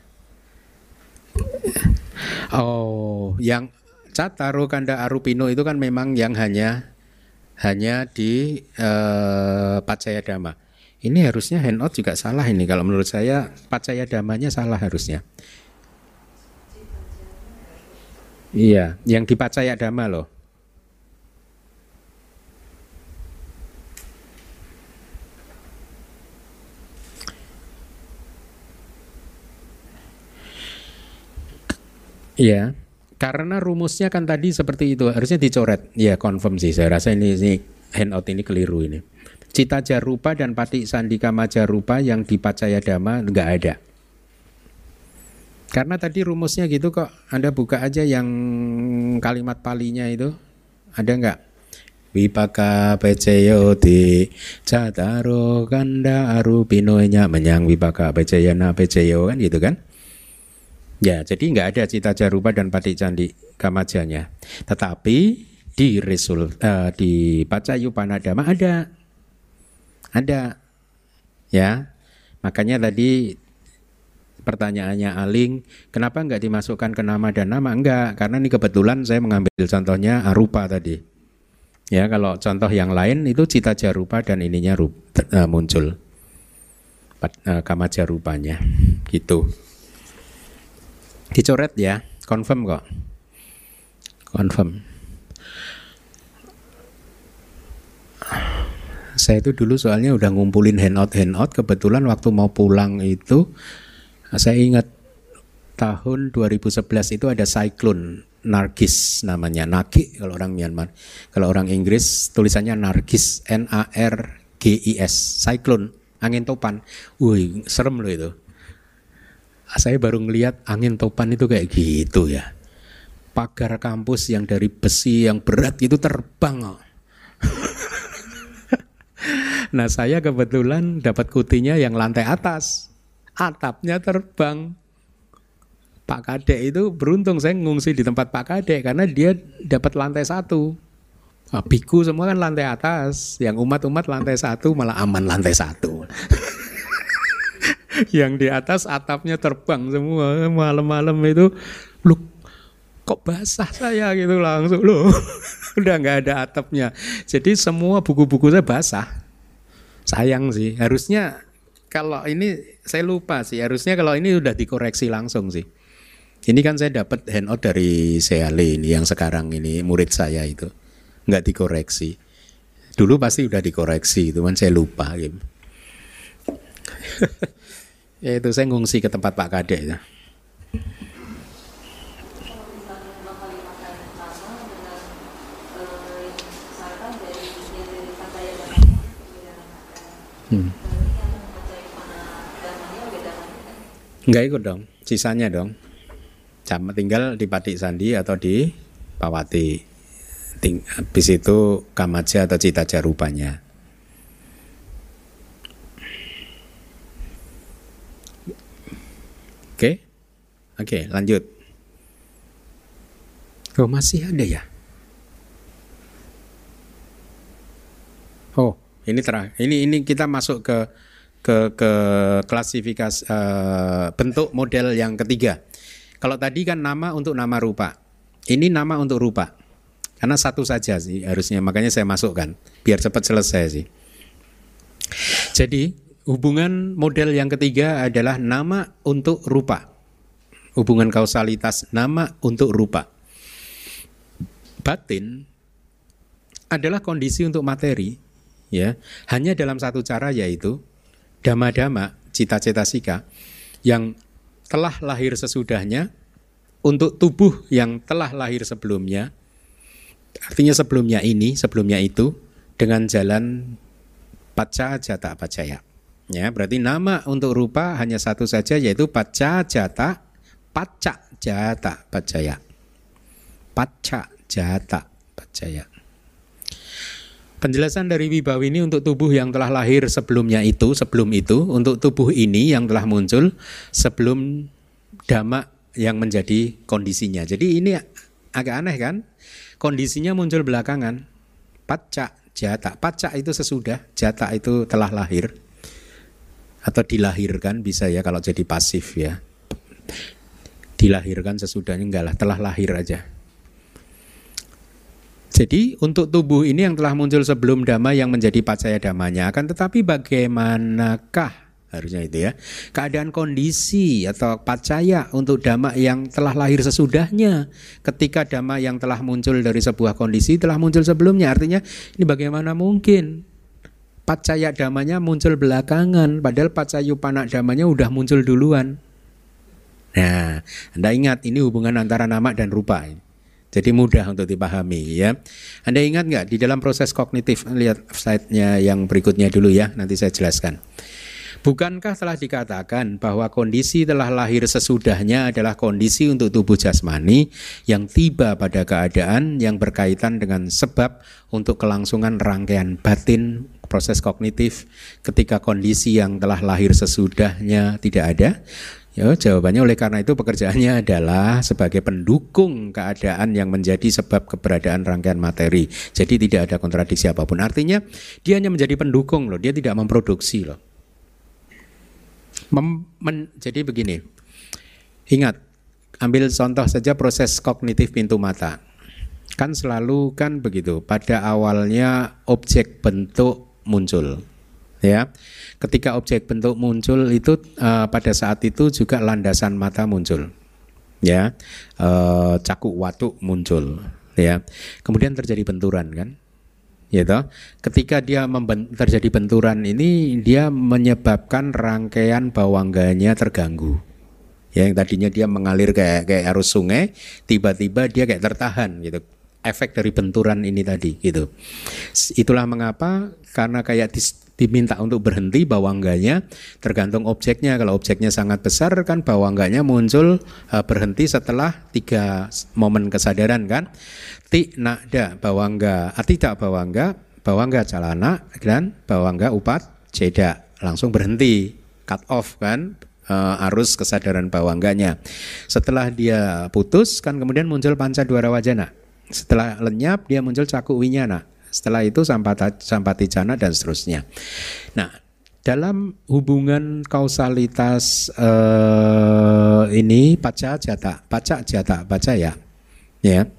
[SPEAKER 1] Oh yang Cataru Kanda Arupino itu kan memang yang hanya hanya di uh, Pacaya Dhamma. Ini harusnya handout juga salah ini. Kalau menurut saya pacaya damanya salah harusnya. Iya, yang dipacaya dama loh. Iya, karena rumusnya kan tadi seperti itu, harusnya dicoret. Ya, confirm sih. Saya rasa ini, ini handout ini keliru ini. Cita jarupa dan pati sandika majarupa yang dipacaya dama enggak ada. Karena tadi rumusnya gitu kok. Anda buka aja yang kalimat palinya itu. Ada enggak? Wipaka peceyo di cataro kanda arupinonya menyang wipaka peceyana peceyo kan gitu kan? Ya, jadi enggak ada cita jarupa dan pati candi kamajanya. Tetapi di resul uh, di pacayu panadama ada ada. Ya. Makanya tadi pertanyaannya Aling, kenapa enggak dimasukkan ke nama dan nama? Enggak, karena ini kebetulan saya mengambil contohnya arupa tadi. Ya, kalau contoh yang lain itu cita jarupa dan ininya rup, uh, muncul. Uh, kama jarupanya. Gitu. Dicoret ya, confirm kok. Confirm. Saya itu dulu soalnya udah ngumpulin handout handout. Kebetulan waktu mau pulang itu saya ingat tahun 2011 itu ada cyclone Nargis namanya. Naki kalau orang Myanmar. Kalau orang Inggris tulisannya Nargis. N A R G I S. Cyclone. Angin topan. Wih serem loh itu. Saya baru ngelihat angin topan itu kayak gitu ya. Pagar kampus yang dari besi yang berat itu terbang. nah saya kebetulan dapat kutinya yang lantai atas. Atapnya terbang. Pak Kadek itu beruntung saya ngungsi di tempat Pak Kadek karena dia dapat lantai satu. Nah, biku semua kan lantai atas, yang umat-umat lantai satu malah aman lantai satu. yang di atas atapnya terbang semua malam-malam itu lu kok basah saya? Gitu langsung. Loh udah nggak ada atapnya. Jadi semua buku-buku saya basah. Sayang sih. Harusnya kalau ini saya lupa sih. Harusnya kalau ini udah dikoreksi langsung sih. Ini kan saya dapat handout dari Seale ini yang sekarang ini murid saya itu. Nggak dikoreksi. Dulu pasti udah dikoreksi itu kan saya lupa gitu Ya itu saya ngungsi ke tempat Pak Kadek ya. Hmm. Enggak ikut dong, sisanya dong. Sama tinggal di Padik Sandi atau di Pawati. Ting, habis itu Kamaja atau Cita Jarupanya. Oke, oke lanjut. Oh masih ada ya? Oh ini terang. Ini ini kita masuk ke ke ke klasifikasi uh, bentuk model yang ketiga. Kalau tadi kan nama untuk nama rupa. Ini nama untuk rupa. Karena satu saja sih harusnya makanya saya masukkan biar cepat selesai sih. Jadi Hubungan model yang ketiga adalah nama untuk rupa. Hubungan kausalitas nama untuk rupa. Batin adalah kondisi untuk materi, ya. Hanya dalam satu cara yaitu dama-dama, cita-cita sika yang telah lahir sesudahnya untuk tubuh yang telah lahir sebelumnya. Artinya sebelumnya ini, sebelumnya itu dengan jalan paca jata pacaya. Ya, berarti nama untuk rupa hanya satu saja yaitu paca jata, paca jata pacaya. Paca jata pacaya. Penjelasan dari Wibawi ini untuk tubuh yang telah lahir sebelumnya itu, sebelum itu, untuk tubuh ini yang telah muncul sebelum dhamma yang menjadi kondisinya. Jadi ini agak aneh kan? Kondisinya muncul belakangan. Paca jata. Paca itu sesudah, jata itu telah lahir atau dilahirkan bisa ya kalau jadi pasif ya dilahirkan sesudahnya enggak lah telah lahir aja jadi untuk tubuh ini yang telah muncul sebelum dhamma yang menjadi pacaya damanya akan tetapi bagaimanakah? Harusnya itu ya. Keadaan kondisi atau pacaya untuk dhamma yang telah lahir sesudahnya. Ketika dhamma yang telah muncul dari sebuah kondisi telah muncul sebelumnya. Artinya ini bagaimana mungkin? Pacaya damanya muncul belakangan, padahal pacayupana damanya udah muncul duluan. Nah, Anda ingat ini hubungan antara nama dan rupa. Jadi mudah untuk dipahami ya. Anda ingat nggak di dalam proses kognitif lihat slide-nya yang berikutnya dulu ya, nanti saya jelaskan. Bukankah telah dikatakan bahwa kondisi telah lahir sesudahnya adalah kondisi untuk tubuh jasmani yang tiba pada keadaan yang berkaitan dengan sebab untuk kelangsungan rangkaian batin proses kognitif ketika kondisi yang telah lahir sesudahnya tidak ada? Ya, jawabannya oleh karena itu pekerjaannya adalah sebagai pendukung keadaan yang menjadi sebab keberadaan rangkaian materi. Jadi tidak ada kontradiksi apa pun. Artinya dia hanya menjadi pendukung loh, dia tidak memproduksi loh. Mem, men, jadi begini, ingat, ambil contoh saja proses kognitif pintu mata. Kan selalu kan begitu, pada awalnya objek bentuk muncul. Ya, ketika objek bentuk muncul itu uh, pada saat itu juga landasan mata muncul. Ya, uh, cakuk watuk muncul. Ya, kemudian terjadi benturan kan, gitu. Ketika dia terjadi benturan ini dia menyebabkan rangkaian bawangganya terganggu. Ya, yang tadinya dia mengalir kayak kayak arus sungai, tiba-tiba dia kayak tertahan gitu. Efek dari benturan ini tadi gitu. Itulah mengapa karena kayak diminta untuk berhenti bawangganya. Tergantung objeknya. Kalau objeknya sangat besar kan bawangganya muncul uh, berhenti setelah tiga momen kesadaran kan. Ti nakda bawangga. Atita bawangga. Bawangga calana dan bawangga upat jeda. Langsung berhenti. Cut off kan uh, arus kesadaran bawangganya. Setelah dia putus kan kemudian muncul panca dua wajana. Setelah lenyap dia muncul caku winyana setelah itu sampati jana dan seterusnya. Nah, dalam hubungan kausalitas uh, ini paca jata, paca jata, paca ya, ya.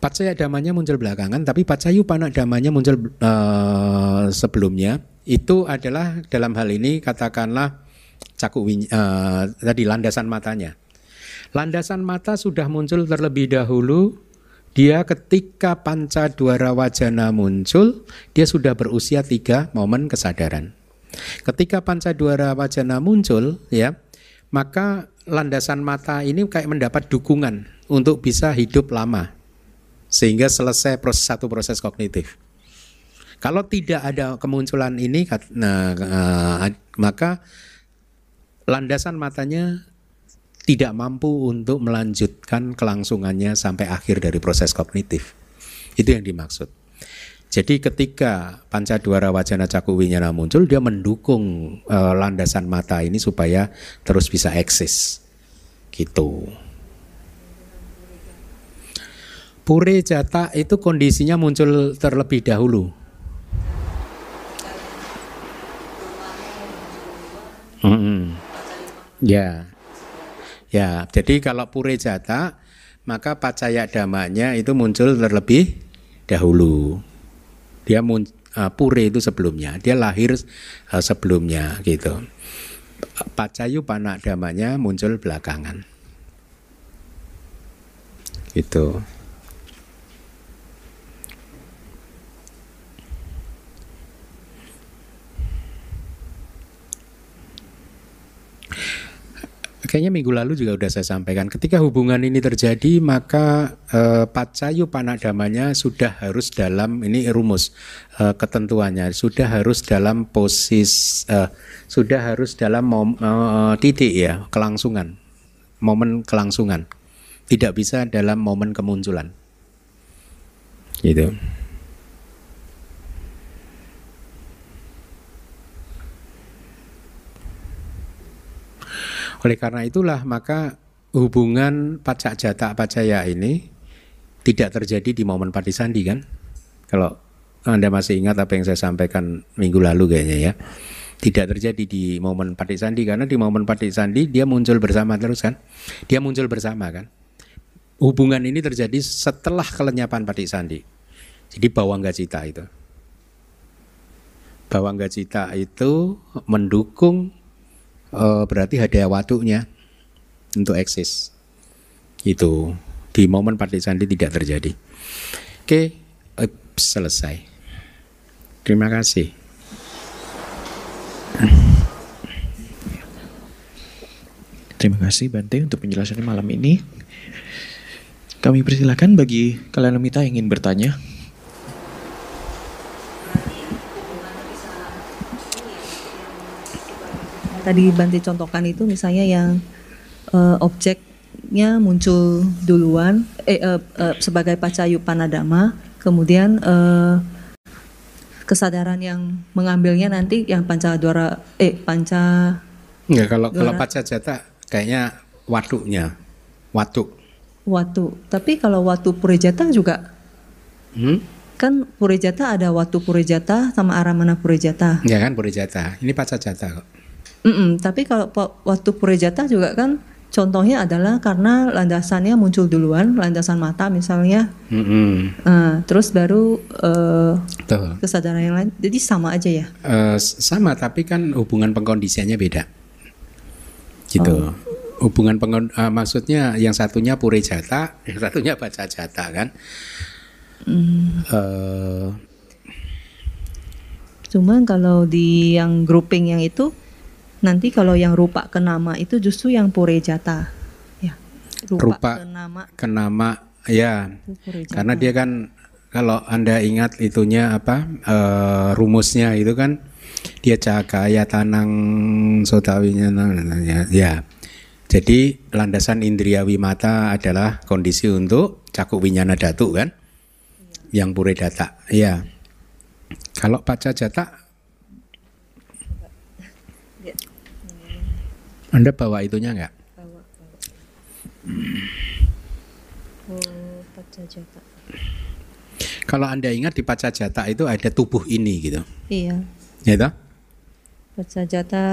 [SPEAKER 1] Pacaya damanya muncul belakangan, tapi pacayu panak damanya muncul uh, sebelumnya. Itu adalah dalam hal ini katakanlah cakup uh, tadi landasan matanya. Landasan mata sudah muncul terlebih dahulu dia ketika panca dwara wajana muncul, dia sudah berusia tiga momen kesadaran. Ketika panca dwara wajana muncul, ya, maka landasan mata ini kayak mendapat dukungan untuk bisa hidup lama, sehingga selesai proses satu proses kognitif. Kalau tidak ada kemunculan ini, nah, uh, maka landasan matanya tidak mampu untuk melanjutkan kelangsungannya sampai akhir dari proses kognitif. Itu yang dimaksud. Jadi ketika panca dwara wajana caku winyana muncul, dia mendukung uh, landasan mata ini supaya terus bisa eksis. Gitu. Pure jata itu kondisinya muncul terlebih dahulu. Mm -hmm. Ya, Ya, jadi kalau pure jata maka pacaya damanya itu muncul terlebih dahulu. Dia mun, uh, pure itu sebelumnya, dia lahir uh, sebelumnya gitu. Pacayu panak damanya muncul belakangan. Gitu. Kayaknya minggu lalu juga sudah saya sampaikan. Ketika hubungan ini terjadi, maka eh, pacayu panadamanya sudah harus dalam ini rumus eh, ketentuannya sudah harus dalam posisi eh, sudah harus dalam mom, eh, titik ya kelangsungan momen kelangsungan tidak bisa dalam momen kemunculan gitu. Oleh karena itulah maka hubungan pacak jata pacaya ini tidak terjadi di momen sandi kan? Kalau Anda masih ingat apa yang saya sampaikan minggu lalu kayaknya ya. Tidak terjadi di momen sandi karena di momen sandi dia muncul bersama terus kan? Dia muncul bersama kan? Hubungan ini terjadi setelah kelenyapan sandi. Jadi bawangga cita itu. Bawangga cita itu mendukung uh, berarti hadiah waktunya untuk eksis. Itu di momen sandi tidak terjadi. Oke, uh, selesai. Terima kasih.
[SPEAKER 3] Terima kasih Bante untuk penjelasannya malam ini. Kami persilakan bagi kalian yang ingin bertanya.
[SPEAKER 2] Tadi Banti contohkan itu misalnya yang uh, objeknya muncul duluan eh, uh, uh, sebagai pacayu panadama, kemudian uh, kesadaran yang mengambilnya nanti yang panca dora eh panca
[SPEAKER 1] Enggak, kalau dora, kalau jata kayaknya watunya. Watu.
[SPEAKER 2] Watu. Tapi kalau watu purejata juga hmm? kan purejata ada watu purejata sama aramana purejata.
[SPEAKER 1] Ya kan purejata. Ini jata kok.
[SPEAKER 2] Mm -mm, tapi kalau waktu purejata juga kan contohnya adalah karena landasannya muncul duluan, landasan mata misalnya, mm -hmm. uh, terus baru uh, kesadaran yang lain. Jadi sama aja ya?
[SPEAKER 1] Uh, sama, tapi kan hubungan pengkondisiannya beda. Gitu. Oh. Hubungan pengkond uh, maksudnya yang satunya purejata, yang satunya baca jata kan. Mm. Uh,
[SPEAKER 2] Cuman kalau di yang grouping yang itu Nanti kalau yang rupa ke nama itu justru yang purejata. Ya.
[SPEAKER 1] Rupa, rupa ke nama. Ke nama ya. Karena dia kan kalau anda ingat itunya apa eh, rumusnya itu kan dia cakaya tanang sotawinya ya, ya. Jadi landasan indriawi mata adalah kondisi untuk cakuk winyana datu kan? Yang pure data. Ya. Kalau paca jata
[SPEAKER 2] Ya.
[SPEAKER 1] Anda bawa itunya enggak?
[SPEAKER 2] Bawa, bawa. Oh, pacajata.
[SPEAKER 1] Kalau Anda ingat di paca jata itu ada tubuh ini gitu.
[SPEAKER 2] Iya.
[SPEAKER 1] Ya toh?
[SPEAKER 2] Pacajata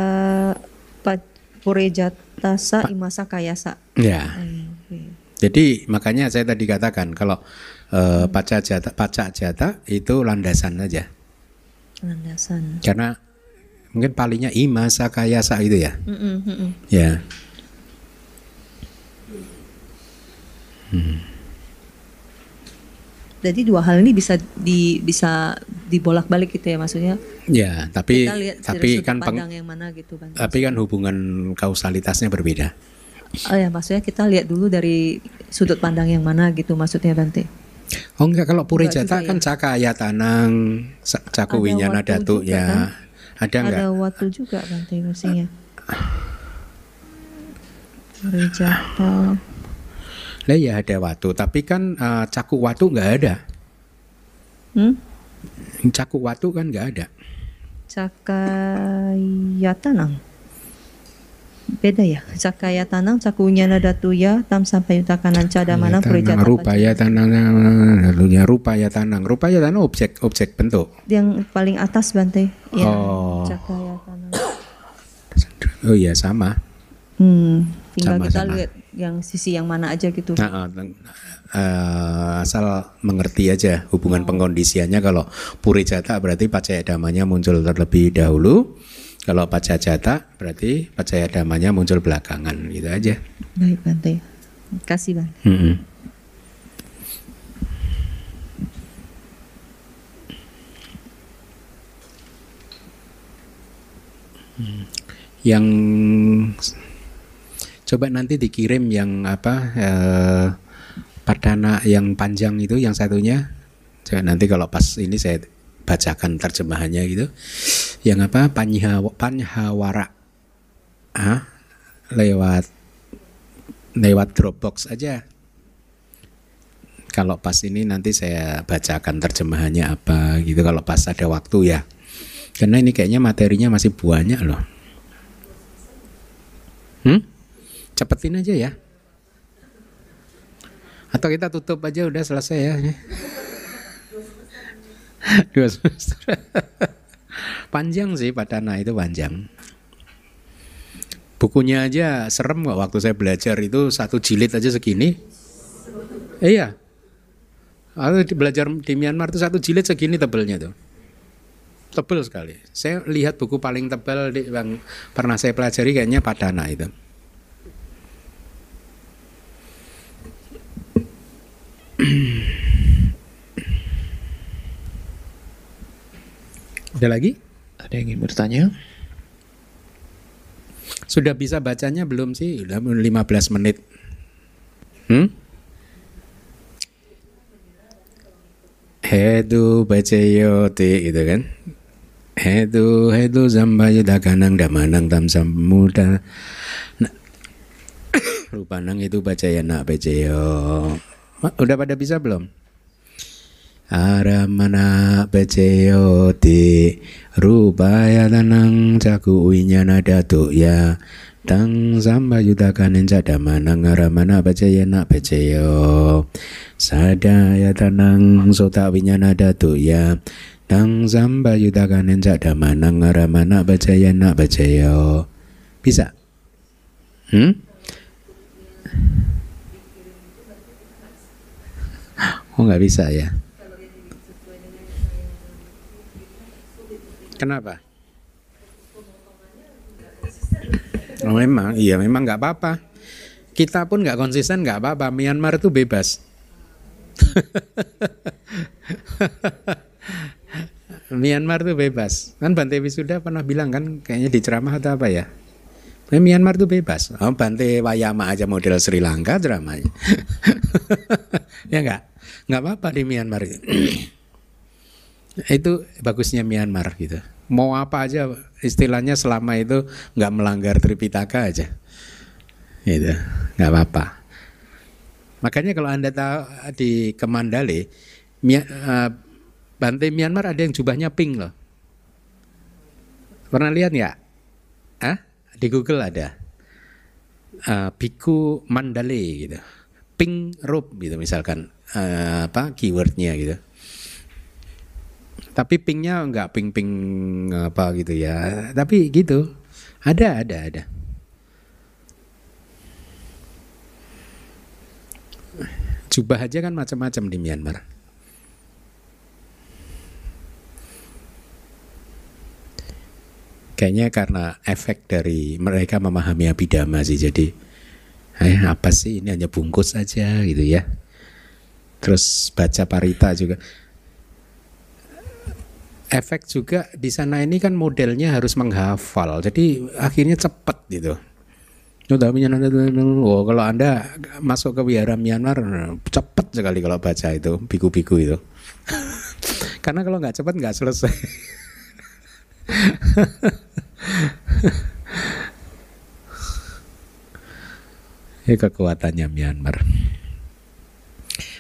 [SPEAKER 2] pa, purejata sa imasa kayasa.
[SPEAKER 1] Ya.
[SPEAKER 2] Hmm, oke.
[SPEAKER 1] Jadi makanya saya tadi katakan kalau eh, paca jata paca jata itu landasan aja.
[SPEAKER 2] Landasan.
[SPEAKER 1] Karena mungkin palingnya ima sakayasa itu ya.
[SPEAKER 2] Mm-mm, mm-mm.
[SPEAKER 1] Ya.
[SPEAKER 2] Jadi dua hal ini bisa di bisa dibolak-balik gitu ya maksudnya.
[SPEAKER 1] Ya, tapi tapi kan peng-
[SPEAKER 2] yang mana gitu kan.
[SPEAKER 1] tapi kan hubungan kausalitasnya berbeda.
[SPEAKER 2] Oh ya maksudnya kita lihat dulu dari sudut pandang yang mana gitu maksudnya Bante.
[SPEAKER 1] Oh enggak kalau
[SPEAKER 2] Enggak
[SPEAKER 1] jata kan
[SPEAKER 2] ya.
[SPEAKER 1] cakaya tanang sa- caku
[SPEAKER 2] Ada
[SPEAKER 1] winyana
[SPEAKER 2] waktu
[SPEAKER 1] datu ya.
[SPEAKER 2] kan?
[SPEAKER 1] Ada enggak?
[SPEAKER 2] Ada waktu juga Bante maksudnya. Rejata.
[SPEAKER 1] Lah ya ada waktu, tapi kan eh, caku watu enggak ada.
[SPEAKER 2] Hmm?
[SPEAKER 1] Caku watu kan enggak ada.
[SPEAKER 2] Cakayatanang. Beda ya. Cakayatanang cakunya nadatuya tam sampai utakanan
[SPEAKER 1] Ya, tanang,
[SPEAKER 2] purejata
[SPEAKER 1] rupaya tanang lalunya rupaya tanang. Rupaya tanang objek objek bentuk.
[SPEAKER 2] Yang paling atas Bante. Ya.
[SPEAKER 1] Oh.
[SPEAKER 2] Cakayatanang.
[SPEAKER 1] Oh iya sama.
[SPEAKER 2] Hmm. Tinggal kita
[SPEAKER 1] Sama-sama.
[SPEAKER 2] lihat yang sisi yang mana aja gitu.
[SPEAKER 1] Nah, eh, asal mengerti aja hubungan pengkondisiannya kalau puri jata berarti pacaya damanya muncul terlebih dahulu. Kalau paca jata berarti pacaya damanya muncul belakangan gitu aja.
[SPEAKER 2] Baik Bante. Kasih Bante.
[SPEAKER 1] Mm-mm. Hmm. Yang coba nanti dikirim yang apa eh, padana yang panjang itu yang satunya. Coba nanti kalau pas ini saya bacakan terjemahannya gitu. Yang apa panhawa panhawara. Ah, lewat lewat Dropbox aja. Kalau pas ini nanti saya bacakan terjemahannya apa gitu kalau pas ada waktu ya. Karena ini kayaknya materinya masih banyak loh. Hmm? Cepetin aja ya. Atau kita tutup aja udah selesai ya. Dua semester. panjang sih Padana itu panjang. Bukunya aja serem kok waktu saya belajar itu satu jilid aja segini. Eh, iya. Aku belajar di Myanmar itu satu jilid segini tebelnya tuh. Tebel sekali. Saya lihat buku paling tebal di, yang pernah saya pelajari kayaknya Padana itu. Ada lagi?
[SPEAKER 3] Ada yang ingin bertanya?
[SPEAKER 1] Sudah bisa bacanya belum sih? Udah 15 menit. Hmm? Hedu bacayoti gitu kan. Hedu hedu kanang damanang tam samuda. Nah, Rupanang itu bacayana bacayo. Ma- Udah pada bisa belum? Aramana bacayoti rupaya tanang caku winyana datu ya. Tang samba yuda kanen cadamanang aramana bacayana bacayo sadaya tanang sota winyana datu ya. Tang samba yuda kanen cadamanang aramana bacayana bacayo bisa? Hmm? Oh nggak bisa ya? Kenapa? Oh, memang, iya memang nggak apa-apa. Kita pun nggak konsisten nggak apa-apa. Myanmar itu bebas. Myanmar itu bebas. Kan Bante Wisuda pernah bilang kan, kayaknya di ceramah atau apa ya? Myanmar itu bebas. Oh, Bante Wayama aja model Sri Lanka ceramahnya. ya enggak? nggak apa-apa di Myanmar itu. bagusnya Myanmar gitu. Mau apa aja istilahnya selama itu nggak melanggar Tripitaka aja. Gitu, nggak apa-apa. Makanya kalau anda tahu di Kemandale, eh, Bante Myanmar ada yang jubahnya pink loh. Pernah lihat ya? Ah, di Google ada. Uh, Biku Mandale gitu. Pink robe gitu misalkan eh, apa keywordnya gitu. Tapi pinknya nggak pink pink apa gitu ya. Tapi gitu. Ada ada ada. Jubah aja kan macam-macam di Myanmar. Kayaknya karena efek dari mereka memahami abidama sih jadi eh apa sih ini hanya bungkus saja gitu ya. Terus baca parita juga. Efek juga di sana ini kan modelnya harus menghafal. Jadi akhirnya cepat gitu. Oh, kalau Anda masuk ke wihara Myanmar cepat sekali kalau baca itu biku-biku itu. Karena kalau nggak cepat nggak selesai. Ini kekuatannya Myanmar.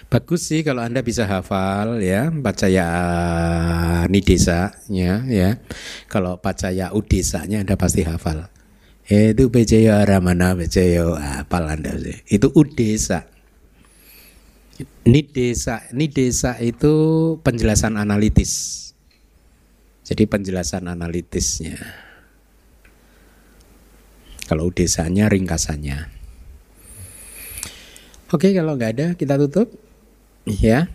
[SPEAKER 1] Bagus sih kalau Anda bisa hafal ya, Pacaya Nidesanya ya. Kalau Pacaya Udesanya Anda pasti hafal. Itu Pacaya Ramana, Pacaya hafal Anda sih. Itu Udesa. Nidesa, Nidesa itu penjelasan analitis. Jadi penjelasan analitisnya. Kalau desanya ringkasannya. Oke, kalau nggak ada kita tutup. Ya.